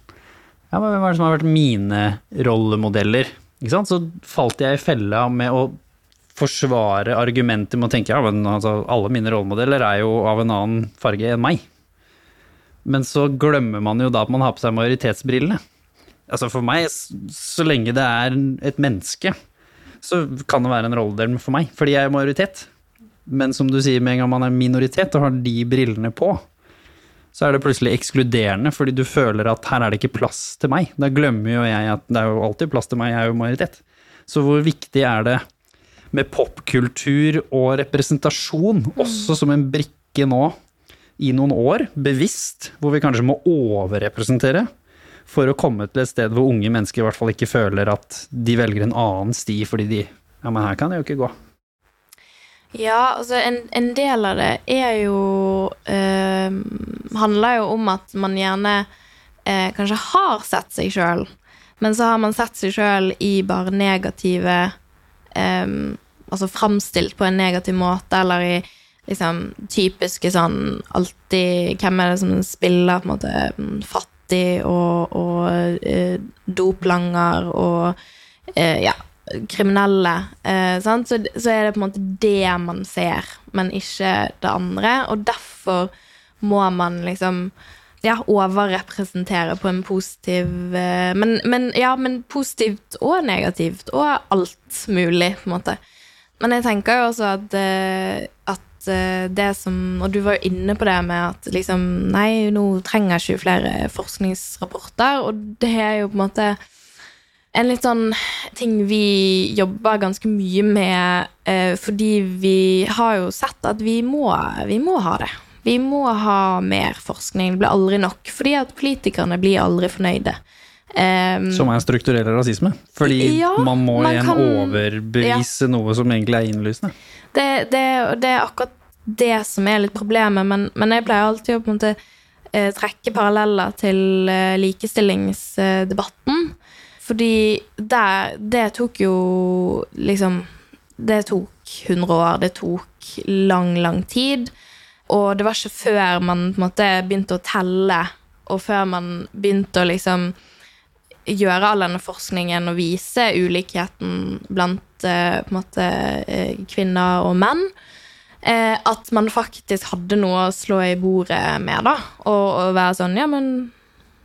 Speaker 1: Ja, hvem er det som har vært mine rollemodeller? Ikke sant? Så falt jeg i fella med å forsvare argumentet med å tenke ja, men altså, alle mine rollemodeller er jo av en annen farge enn meg. Men så glemmer man jo da at man har på seg majoritetsbrillene. Altså for meg, så lenge det er et menneske, så kan det være en rolledel for meg, fordi jeg er majoritet. Men som du sier, med en gang man er minoritet og har de brillene på, så er det plutselig ekskluderende, fordi du føler at her er det ikke plass til meg. Da glemmer jo jeg at det er jo alltid plass til meg, jeg er jo majoritet. Så hvor viktig er det med popkultur og representasjon, også som en brikke nå i noen år, bevisst, hvor vi kanskje må overrepresentere for å komme til et sted hvor unge mennesker i hvert fall ikke føler at de velger en annen sti fordi de Ja, men her kan jeg jo ikke gå.
Speaker 3: Ja, altså en, en del av det er jo eh, Handler jo om at man gjerne eh, kanskje har sett seg sjøl, men så har man sett seg sjøl i bare negative eh, Altså framstilt på en negativ måte, eller i liksom typiske sånn alltid Hvem er det som spiller på en måte fattig og, og eh, doplanger og eh, ja, kriminelle, eh? Så, så er det på en måte det man ser, men ikke det andre. Og derfor må man liksom ja, overrepresentere på en positiv eh, men, men, Ja, men positivt og negativt, og alt mulig, på en måte. Men jeg tenker jo også at, eh, at eh, det som Og du var jo inne på det med at liksom Nei, nå trenger jeg ikke flere forskningsrapporter, og det er jo på en måte en litt sånn ting vi jobber ganske mye med, eh, fordi vi har jo sett at vi må, vi må ha det. Vi må ha mer forskning. Det blir aldri nok. Fordi at politikerne blir aldri fornøyde. Um,
Speaker 1: Som er strukturell rasisme. Fordi
Speaker 3: Ja,
Speaker 1: man må
Speaker 3: man
Speaker 1: igjen
Speaker 3: kan-
Speaker 1: overbevise noe som egentlig er innlysende.
Speaker 3: det, det, det er akkurat det som er litt problemet, men, men jeg pleier alltid å på en måte eh, trekke paralleller til eh, likestillingsdebatten. Fordi det, det tok jo liksom Det tok 100 år, det tok lang, lang tid. Og det var ikke før man på en måte begynte å telle, og før man begynte å liksom gjøre all denne forskningen og vise ulikheten blant eh, måte eh, kvinner og menn, eh, at man faktisk hadde noe å slå i bordet med, da. Og, og være sånn Ja, men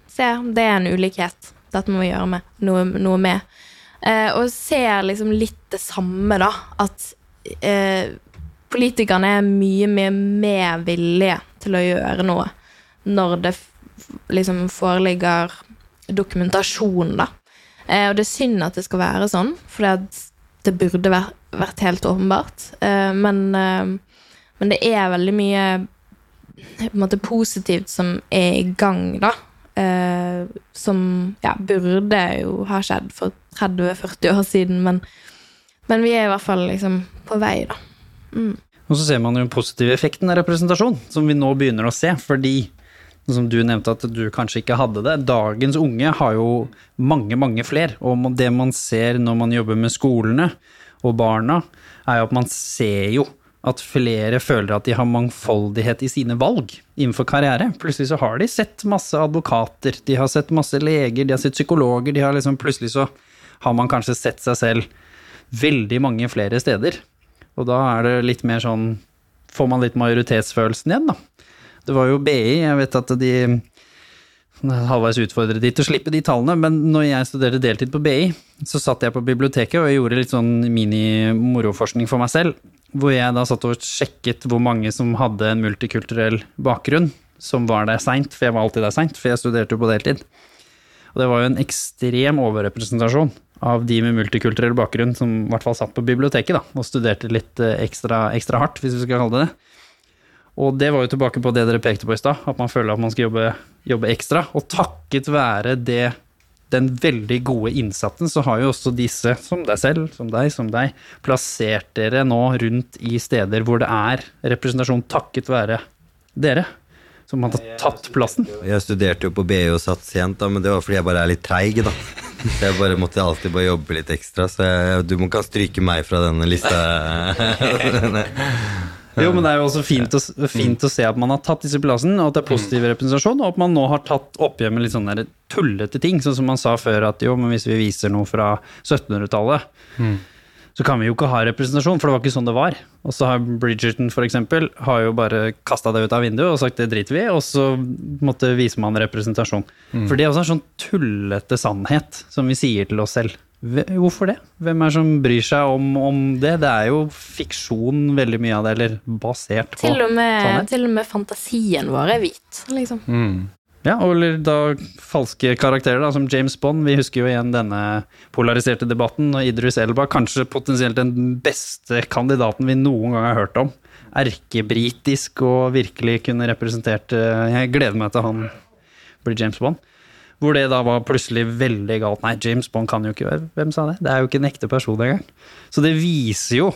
Speaker 3: se, det er en ulikhet. Dette må vi gjøre med, noe, noe med. Eh, og ser liksom litt det samme, da. At eh, politikerne er mye, mye mer villige til å gjøre noe når det liksom foreligger dokumentasjon, da. Eh, og det er synd at det skal være sånn, for det burde vært, vært helt åpenbart. Eh, men, eh, men det er veldig mye måte positivt som er i gang, da. Eh, som ja, burde jo ha skjedd for 30-40 år siden, men, men vi er i hvert fall liksom på vei, da.
Speaker 1: Og så ser man jo den positive effekten av representasjon, som vi nå begynner å se, fordi som du nevnte at du kanskje ikke hadde det. Dagens unge har jo mange, mange flere. Og det man ser når man jobber med skolene og barna, er jo at man ser jo at flere føler at de har mangfoldighet i sine valg innenfor karriere. Plutselig så har de sett masse advokater, de har sett masse leger, de har sett psykologer, de har liksom plutselig så har man kanskje sett seg selv veldig mange flere steder. Og da er det litt mer sånn Får man litt majoritetsfølelsen igjen, da. Det var jo BI, jeg vet at de halvveis utfordret de til å slippe de tallene, men når jeg studerte deltid på BI, så satt jeg på biblioteket og jeg gjorde litt sånn mini-moroforskning for meg selv, hvor jeg da satt og sjekket hvor mange som hadde en multikulturell bakgrunn, som var der seint, for jeg var alltid der seint, for jeg studerte jo på deltid. Og det var jo en ekstrem overrepresentasjon av de med multikulturell bakgrunn som i hvert fall satt på biblioteket da, og studerte litt eh, ekstra, ekstra hardt, hvis vi skal kalle det det. Og det var jo tilbake på det dere pekte på i stad, at man føler at man skal jobbe, jobbe ekstra. Og takket være det, den veldig gode innsatsen, så har jo også disse, som deg selv, som deg, som deg, plassert dere nå rundt i steder hvor det er representasjon takket være dere. Som hadde tatt plassen.
Speaker 2: Jeg studerte jo på BI og satt sent, da, men det var fordi jeg bare er litt treig, da. Så jeg bare måtte alltid bare jobbe litt ekstra, så jeg, du må kan stryke meg fra denne lista.
Speaker 1: Jo, men det er jo også fint å, fint å se at man har tatt disse plassene, og at det er positiv representasjon, og at man nå har tatt oppgjør med litt sånne tullete ting, sånn som man sa før at jo, men hvis vi viser noe fra 1700-tallet, så kan vi jo ikke ha representasjon, for det var ikke sånn det var. Og så har Bridgerton eksempel, har jo bare kasta det ut av vinduet og sagt det driter vi i, og så måtte vise man representasjon. For det er også en sånn tullete sannhet som vi sier til oss selv. Hvorfor det? Hvem er det som bryr seg om, om det? Det er jo fiksjon veldig mye av det, eller basert på
Speaker 3: Til og med, til og med fantasien vår er hvit, liksom.
Speaker 1: Ja, eller da falske karakterer, da, som James Bond. Vi husker jo igjen denne polariserte debatten, og Idris Elba kanskje potensielt den beste kandidaten vi noen gang har hørt om. Erkebritisk og virkelig kunne representert eh, Jeg gleder meg til han blir James Bond. Hvor det da var plutselig veldig galt. Nei, James Bond kan jo ikke være Hvem sa det? Det er jo ikke en ekte person engang. Så det viser jo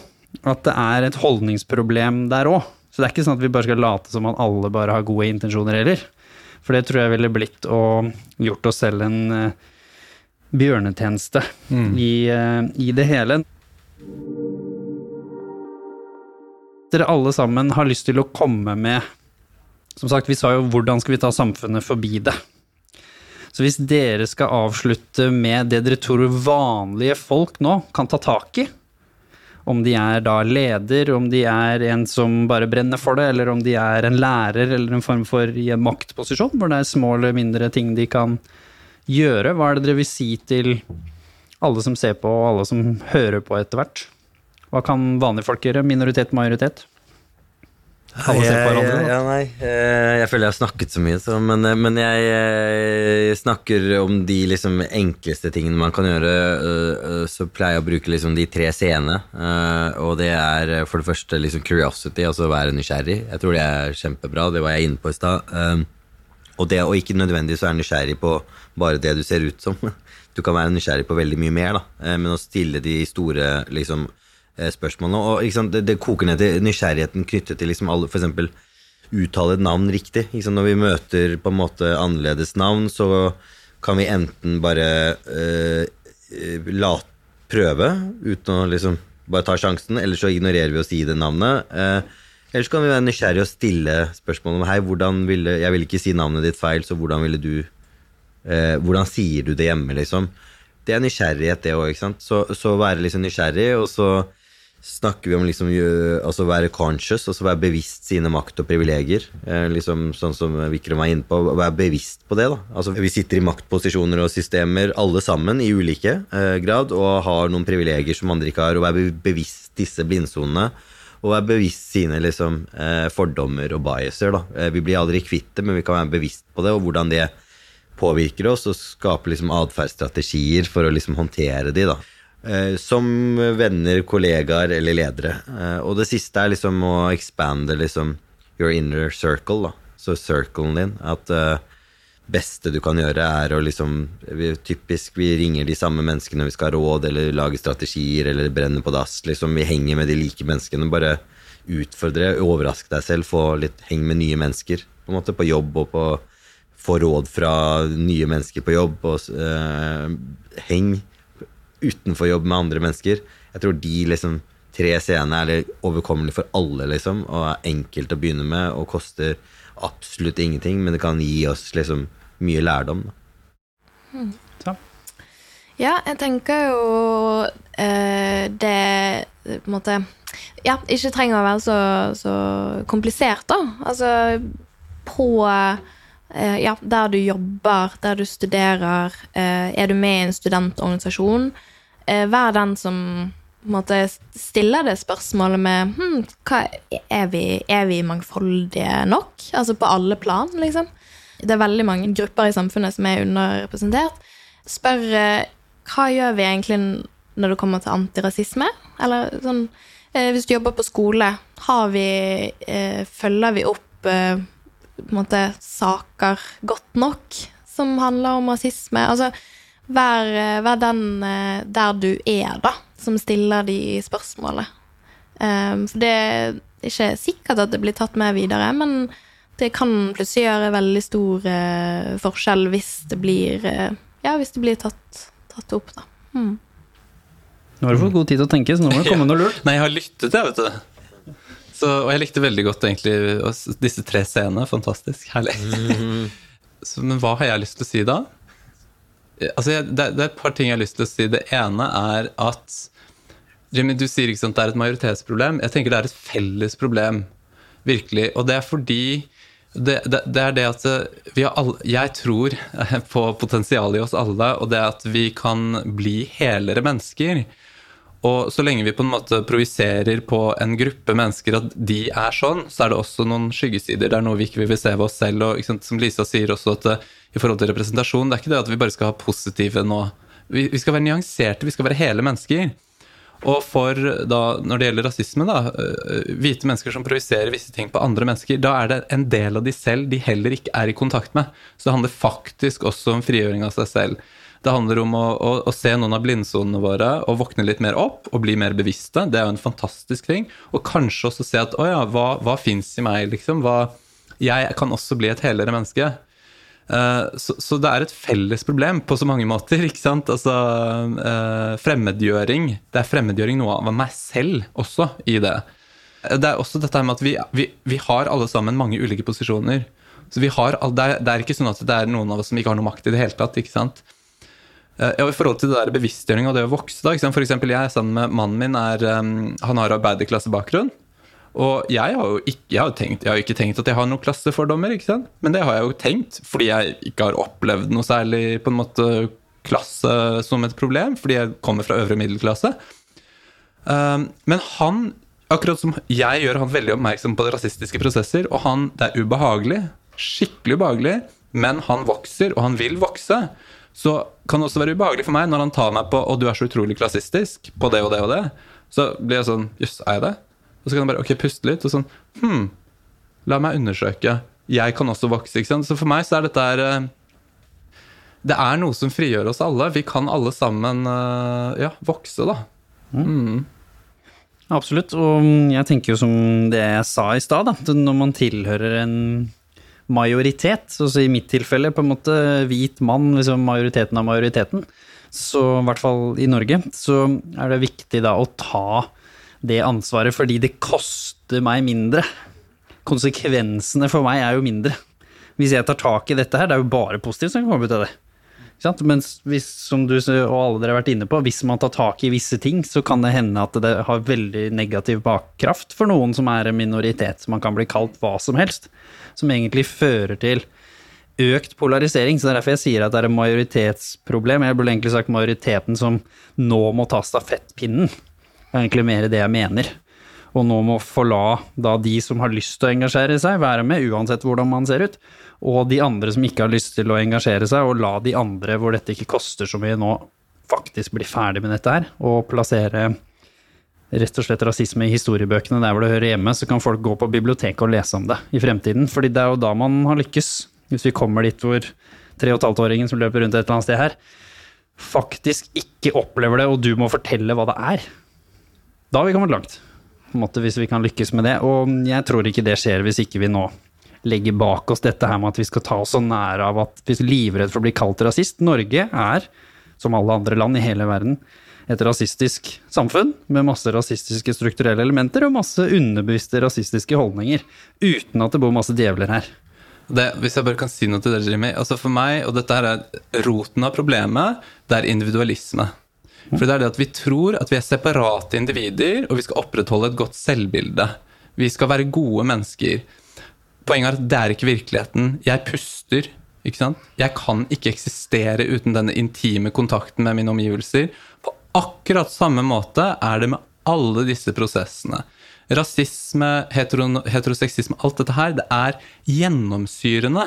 Speaker 1: at det er et holdningsproblem der òg. Så det er ikke sånn at vi bare skal late som at alle bare har gode intensjoner heller. For det tror jeg ville blitt og gjort oss selv en eh, bjørnetjeneste i, eh, i det hele. Dere alle sammen har lyst til å komme med Som sagt, vi sa jo 'hvordan skal vi ta samfunnet forbi det'? Så hvis dere skal avslutte med det dere tror vanlige folk nå kan ta tak i, om de er da leder, om de er en som bare brenner for det, eller om de er en lærer eller en form for maktposisjon, hvor det er små eller mindre ting de kan gjøre, hva er det dere vil si til alle som ser på, og alle som hører på etter hvert? Hva kan vanlige folk gjøre? Minoritet, majoritet? Alle ser på hverandre.
Speaker 2: Ja, nei, eh, jeg føler jeg har snakket så mye, så, men, eh, men jeg, eh, snakker om de liksom enkleste tingene man kan gjøre. Så pleier jeg å bruke liksom de tre c-ene. Og det er for det første liksom curiosity, altså være nysgjerrig. Jeg tror det er kjempebra, det var jeg inne på i stad. Og det å ikke nødvendigvis være nysgjerrig på bare det du ser ut som. Du kan være nysgjerrig på veldig mye mer, da. Men å stille de store liksom, spørsmålene. Og sant, det, det koker ned til nysgjerrigheten knyttet til liksom alle eksempel uttale et navn riktig. Sant? Når vi møter på en måte annerledes navn, så kan vi enten bare eh, la, prøve uten å liksom bare ta sjansen, eller så ignorerer vi å si det navnet. Eh, eller så kan vi være nysgjerrige og stille spørsmål om hei, hvordan ville, jeg vil ikke si navnet ditt feil, så hvordan ville du eh, Hvordan sier du det hjemme, liksom? Det er nysgjerrighet, det òg, ikke sant. Så, så være liksom nysgjerrig, og så snakker vi om liksom altså være conscious, altså være bevisst sine makt og privilegier. Eh, liksom Sånn som Vikram var inne på, være bevisst på det. da. Altså Vi sitter i maktposisjoner og systemer alle sammen i ulike eh, grad og har noen privilegier som andre ikke har, og være bevisst disse blindsonene. Og være bevisst sine liksom, eh, fordommer og biaser. da. Eh, vi blir aldri kvitt det, men vi kan være bevisst på det, og hvordan det påvirker oss og skaper liksom atferdsstrategier for å liksom håndtere de, da. Eh, som venner, kollegaer eller ledere. Eh, og det siste er liksom å expande liksom your inner circle, da. Så circlen din. At eh, beste du kan gjøre, er å liksom vi, Typisk vi ringer de samme menneskene vi skal ha råd eller lage strategier eller brenner på dass. Liksom Vi henger med de like menneskene. Bare utfordre, overraske deg selv, få litt heng med nye mennesker. På en måte På jobb og på få råd fra nye mennesker på jobb. Og eh, heng utenfor jobb med andre mennesker. Jeg tror de liksom tre scenene er overkommelige overkommelig for alle, liksom, og er enkelt å begynne med og koster absolutt ingenting, men det kan gi oss liksom mye lærdom. Da.
Speaker 3: Ja, jeg tenker jo eh, det på en måte Ja, ikke trenger å være så, så komplisert, da. Altså på eh, Ja, der du jobber, der du studerer, eh, er du med i en studentorganisasjon, eh, vær den som måte stiller det spørsmålet med hm, hva, er, vi, er vi mangfoldige nok? Altså på alle plan, liksom. Det er veldig mange grupper i samfunnet som er underrepresentert. Spør eh, hva gjør vi egentlig når det kommer til antirasisme? Eller sånn eh, Hvis du jobber på skole, har vi eh, Følger vi opp eh, på en måte saker godt nok som handler om rasisme? Altså, vær, eh, vær den eh, der du er, da, som stiller de spørsmålene. Um, for det er ikke sikkert at det blir tatt med videre, men det kan plutselig gjøre veldig stor uh, forskjell hvis det blir uh, Ja, hvis det blir tatt, tatt opp, da. Mm.
Speaker 1: Nå har du fått god tid til å tenke, så nå må det komme noe lurt.
Speaker 4: Nei, jeg har lyttet, jeg, vet du. Så, og jeg likte veldig godt egentlig disse tre scenene. Fantastisk. Herlig. Så, men hva har jeg lyst til å si da? Altså, jeg, det, det er et par ting jeg har lyst til å si. Det ene er at Jimmy, du sier ikke sant det er et majoritetsproblem. Jeg tenker det er et felles problem. Virkelig. Og det er fordi det, det, det er det at eh, vi har alle, Jeg tror på potensialet i oss alle, og det at vi kan bli helere mennesker. Og så lenge vi på en måte projiserer på en gruppe mennesker at de er sånn, så er det også noen skyggesider. Det er noe vi ikke vil se ved oss selv. Og sant, som Lisa sier også, at eh, i forhold til representasjon, det er ikke det at vi bare skal ha positive nå. Vi, vi skal være nyanserte, vi skal være hele mennesker. Og for da, når det gjelder rasisme, da, øh, hvite mennesker som projiserer visse ting på andre mennesker, da er det en del av de selv de heller ikke er i kontakt med. Så det handler faktisk også om frigjøring av seg selv. Det handler om å, å, å se noen av blindsonene våre og våkne litt mer opp og bli mer bevisste. Det er jo en fantastisk ting. Og kanskje også se at å ja, hva, hva fins i meg, liksom? Hva, jeg kan også bli et helere menneske. Uh, Så, så det er et felles problem på så mange måter. ikke sant? Altså, uh, Fremmedgjøring. Det er fremmedgjøring noe av meg selv også i det. Det er også dette med at vi, vi, vi har alle sammen mange ulike posisjoner. Så vi har, det, er, det er ikke sånn at det er noen av oss som ikke har noe makt i det hele tatt. ikke sant? Eh, Ja, I forhold til det der bevisstgjøring og det å vokse da, ikke sant? For eksempel jeg sammen med mannen min er, han har arbeiderklassebakgrunn. Og jeg har jo ikke, jeg har tenkt, jeg har ikke tenkt at jeg har noen klassefordommer, ikke sant? men det har jeg jo tenkt fordi jeg ikke har opplevd noe særlig på en måte klasse som et problem, fordi jeg kommer fra øvre middelklasse. Um, men han, akkurat som jeg gjør han veldig oppmerksom på rasistiske prosesser, og han, det er ubehagelig, skikkelig ubehagelig, men han vokser, og han vil vokse. Så kan også være ubehagelig for meg når han tar meg på Og du er så utrolig klassistisk på det og det og det. Så blir jeg sånn Jøss, er jeg det? Og så kan jeg bare ok, puste litt, og sånn Hm, la meg undersøke. Jeg kan også vokse, ikke sant. Så for meg så er dette her eh, Det er noe som frigjør oss alle. Vi kan alle sammen eh, ja, vokse, da.
Speaker 1: Absolutt. Og jeg tenker jo som det jeg sa i stad, at Når man tilhører en majoritet, så i mitt tilfelle på en måte hvit mann, liksom majoriteten av majoriteten, så i hvert fall i Norge, så er det viktig da å ta det ansvaret fordi det koster meg mindre. Konsekvensene for meg er jo mindre. Hvis jeg tar tak i dette her, det er jo bare positivt som kan komme ut av det. Men hvis, som du og alle dere har vært inne på, hvis man tar tak i visse ting, så kan det hende at det har veldig negativ bakkraft for noen som er en minoritet, som man kan bli kalt hva som helst, som egentlig fører til økt polarisering. Så det er derfor jeg sier at det er et majoritetsproblem. Jeg burde egentlig sagt majoriteten som nå må ta stafettpinnen. Det er egentlig mer det jeg mener. Og nå må forla da de som har lyst til å engasjere seg, være med, uansett hvordan man ser ut og de andre som ikke har lyst til å engasjere seg, og la de andre hvor dette ikke koster så mye nå, faktisk bli ferdig med dette her, og plassere rett og slett rasisme i historiebøkene der hvor det hører hjemme, så kan folk gå på biblioteket og lese om det i fremtiden. fordi det er jo da man har lykkes. Hvis vi kommer dit hvor tre og et halvt åringen som løper rundt et eller annet sted her, faktisk ikke opplever det, og du må fortelle hva det er. Da har vi kommet langt, på en måte, hvis vi kan lykkes med det. Og jeg tror ikke det skjer hvis ikke vi nå legger bak oss dette her med at vi skal ta oss så nære av at vi er livredd for å bli kalt rasist. Norge er, som alle andre land i hele verden, et rasistisk samfunn med masse rasistiske strukturelle elementer og masse underbevisste rasistiske holdninger, uten at det bor masse djevler her.
Speaker 4: Det, hvis jeg bare kan si noe til dere, Jimmy. Altså For meg, og dette her er roten av problemet, det er individualisme. For det er det at vi tror at vi er separate individer, og vi skal opprettholde et godt selvbilde. Vi skal være gode mennesker. Poenget er at det er ikke virkeligheten. Jeg puster. ikke sant? Jeg kan ikke eksistere uten denne intime kontakten med mine omgivelser. Akkurat samme måte er det med alle disse prosessene. Rasisme, heteroseksisme, alt dette her, det er gjennomsyrende.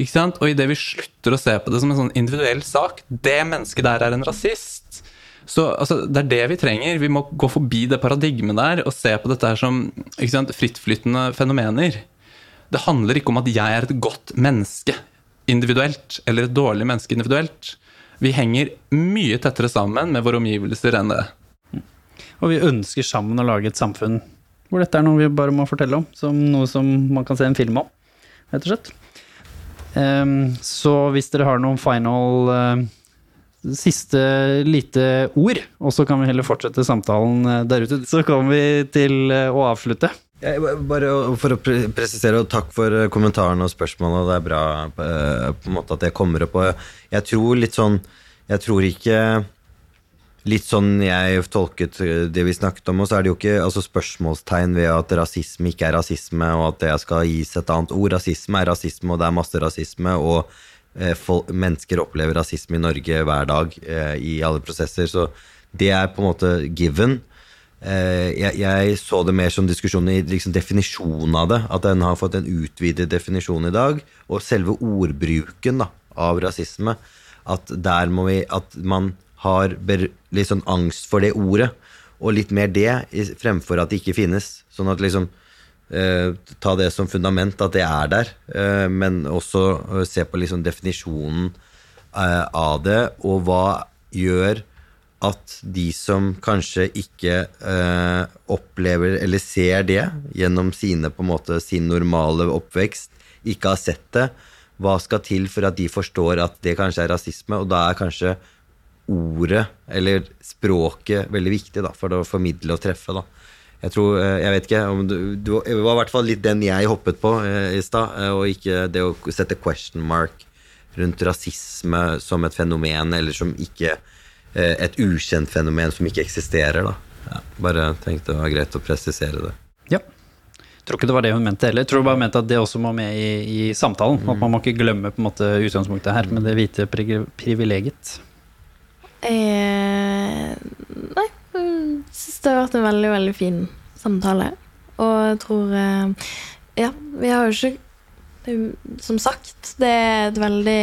Speaker 4: Ikke sant? Og idet vi slutter å se på det som en sånn individuell sak Det mennesket der er en rasist. Så altså, Det er det vi trenger. Vi må gå forbi det paradigmet der og se på dette her som ikke sant, frittflytende fenomener. Det handler ikke om at jeg er et godt menneske individuelt, eller et dårlig menneske individuelt. Vi henger mye tettere sammen med våre omgivelser enn det.
Speaker 1: Og vi ønsker sammen å lage et samfunn hvor dette er noe vi bare må fortelle om, som noe som man kan se en film om, rett og slett. Um, så hvis dere har noen final uh, siste lite ord, og så kan vi heller fortsette samtalen eh, der ute, så kommer vi til eh, å avslutte.
Speaker 2: Bare for å presisere, og takk for eh, kommentarene og spørsmålene. Det er bra eh, på en måte at det kommer opp. Og jeg tror litt sånn Jeg tror ikke Litt sånn jeg tolket det vi snakket om, og så er det jo ikke altså spørsmålstegn ved at rasisme ikke er rasisme, og at det skal gis et annet ord. Rasisme er rasisme, og det er masse rasisme. og eh, folk, mennesker opplever rasisme i Norge hver dag eh, i alle prosesser. Så det er på en måte given. Eh, jeg, jeg, så det mer som diskusjon i liksom definisjonen av det. At den har fått en utvidet definisjon i dag. Og selve ordbruken da, av rasisme. At der må vi At man har litt sånn angst for det ordet. Og litt mer det fremfor at det ikke finnes. Sånn at liksom eh, Ta det som fundament, at det er der. Eh, men også eh, se på liksom definisjonen eh, av det, og hva gjør at de som kanskje ikke eh, opplever eller ser det gjennom sine, på en måte, sin normale oppvekst, ikke har sett det, hva skal til for at de forstår at det kanskje er rasisme? Og da er kanskje ordet, eller språket, veldig viktig da, for å formidle og treffe. da. Jeg tror, eh, jeg vet ikke du, du Det var i hvert fall litt den jeg hoppet på eh, i stad, eh, og ikke det å sette question mark rundt rasisme som et fenomen, eller som ikke Et ukjent fenomen som ikke eksisterer, da. Bare tenkte det var greit å presisere det.
Speaker 1: Ja. Jeg tror ikke det var det hun mente heller. Jeg tror bare mente at det også må med i, i samtalen. At man må ikke glemme på en måte utgangspunktet her, med det hvite pri privilegiet.
Speaker 3: Eh, nei, jeg syns det har vært en veldig, veldig fin samtale. Og jeg tror eh, Ja, vi har jo ikke Som sagt, det er et veldig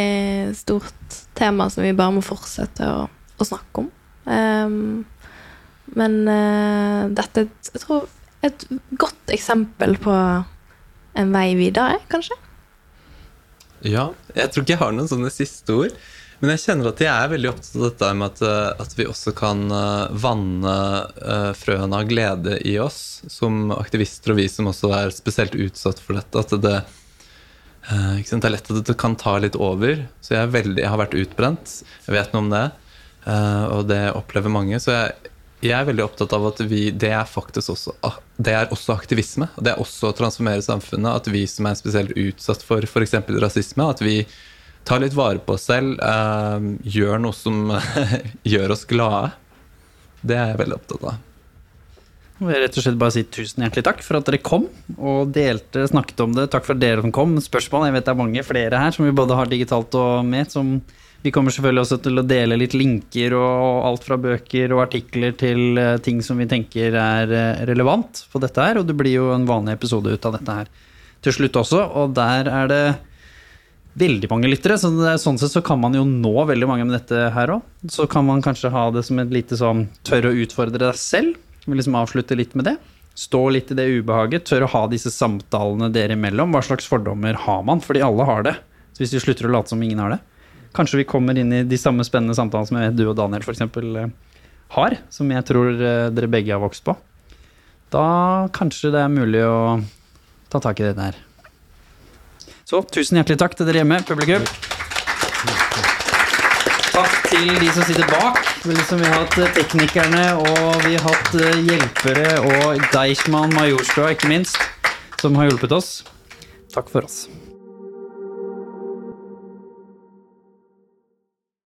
Speaker 3: stort tema som vi bare må fortsette å, å snakke om. Um, men uh, dette er et, jeg tror, et godt eksempel på en vei videre, kanskje.
Speaker 4: Ja, jeg tror ikke jeg har noen sånne siste ord. Men jeg kjenner at jeg er veldig opptatt av dette med at, eh, at vi også kan eh, vanne frøene av glede i oss, som aktivister og vi som også er spesielt utsatt for dette. At det, det er lett at det kan ta litt over. Så jeg, veldig, jeg har vært utbrent. Jeg vet noe om det, og det opplever mange. Så jeg, jeg er veldig opptatt av at vi, det er faktisk også, ah, det er også aktivisme. Det er også å transformere samfunnet. At vi som er spesielt utsatt for f.eks. rasisme, at vi tar litt vare på oss selv. eh, gjør noe som gjør oss glade. Det er jeg veldig opptatt av.
Speaker 1: Jeg vil rett og slett bare si tusen hjertelig takk for at dere kom og delte, snakket om det. Takk for at dere som kom. Spørsmål, jeg vet det er mange flere her som vi både har digitalt og med. Som vi kommer selvfølgelig også til å dele litt linker og alt fra bøker og artikler til eh, ting som vi tenker er eh, relevant for dette her. Og det blir jo en vanlig episode ut av dette her til slutt også, og der er det veldig mange lyttere, så sånn sett så kan man jo nå veldig mange med dette her òg. Så kan man kanskje ha det som et lite sånn tørre å utfordre deg selv. Vi liksom avslutte litt med det. Stå litt i det ubehaget. Tør å ha disse samtalene dere imellom. Hva slags fordommer har man? Fordi alle har det. Så hvis vi slutter å late som ingen har det. Kanskje vi kommer inn i de samme spennende samtalene som du og Daniel f.eks. har, som jeg tror eh, dere begge har vokst på. Da kanskje det er mulig å ta tak i det der. Så tusen hjertelig takk til dere hjemme, publikum. Takk til de som sitter bak. Liksom, vi har hatt eh, teknikerne, og vi har hatt eh, hjelpere, og Deichman Majorstua, ikke minst, som har hjulpet oss. Takk for oss.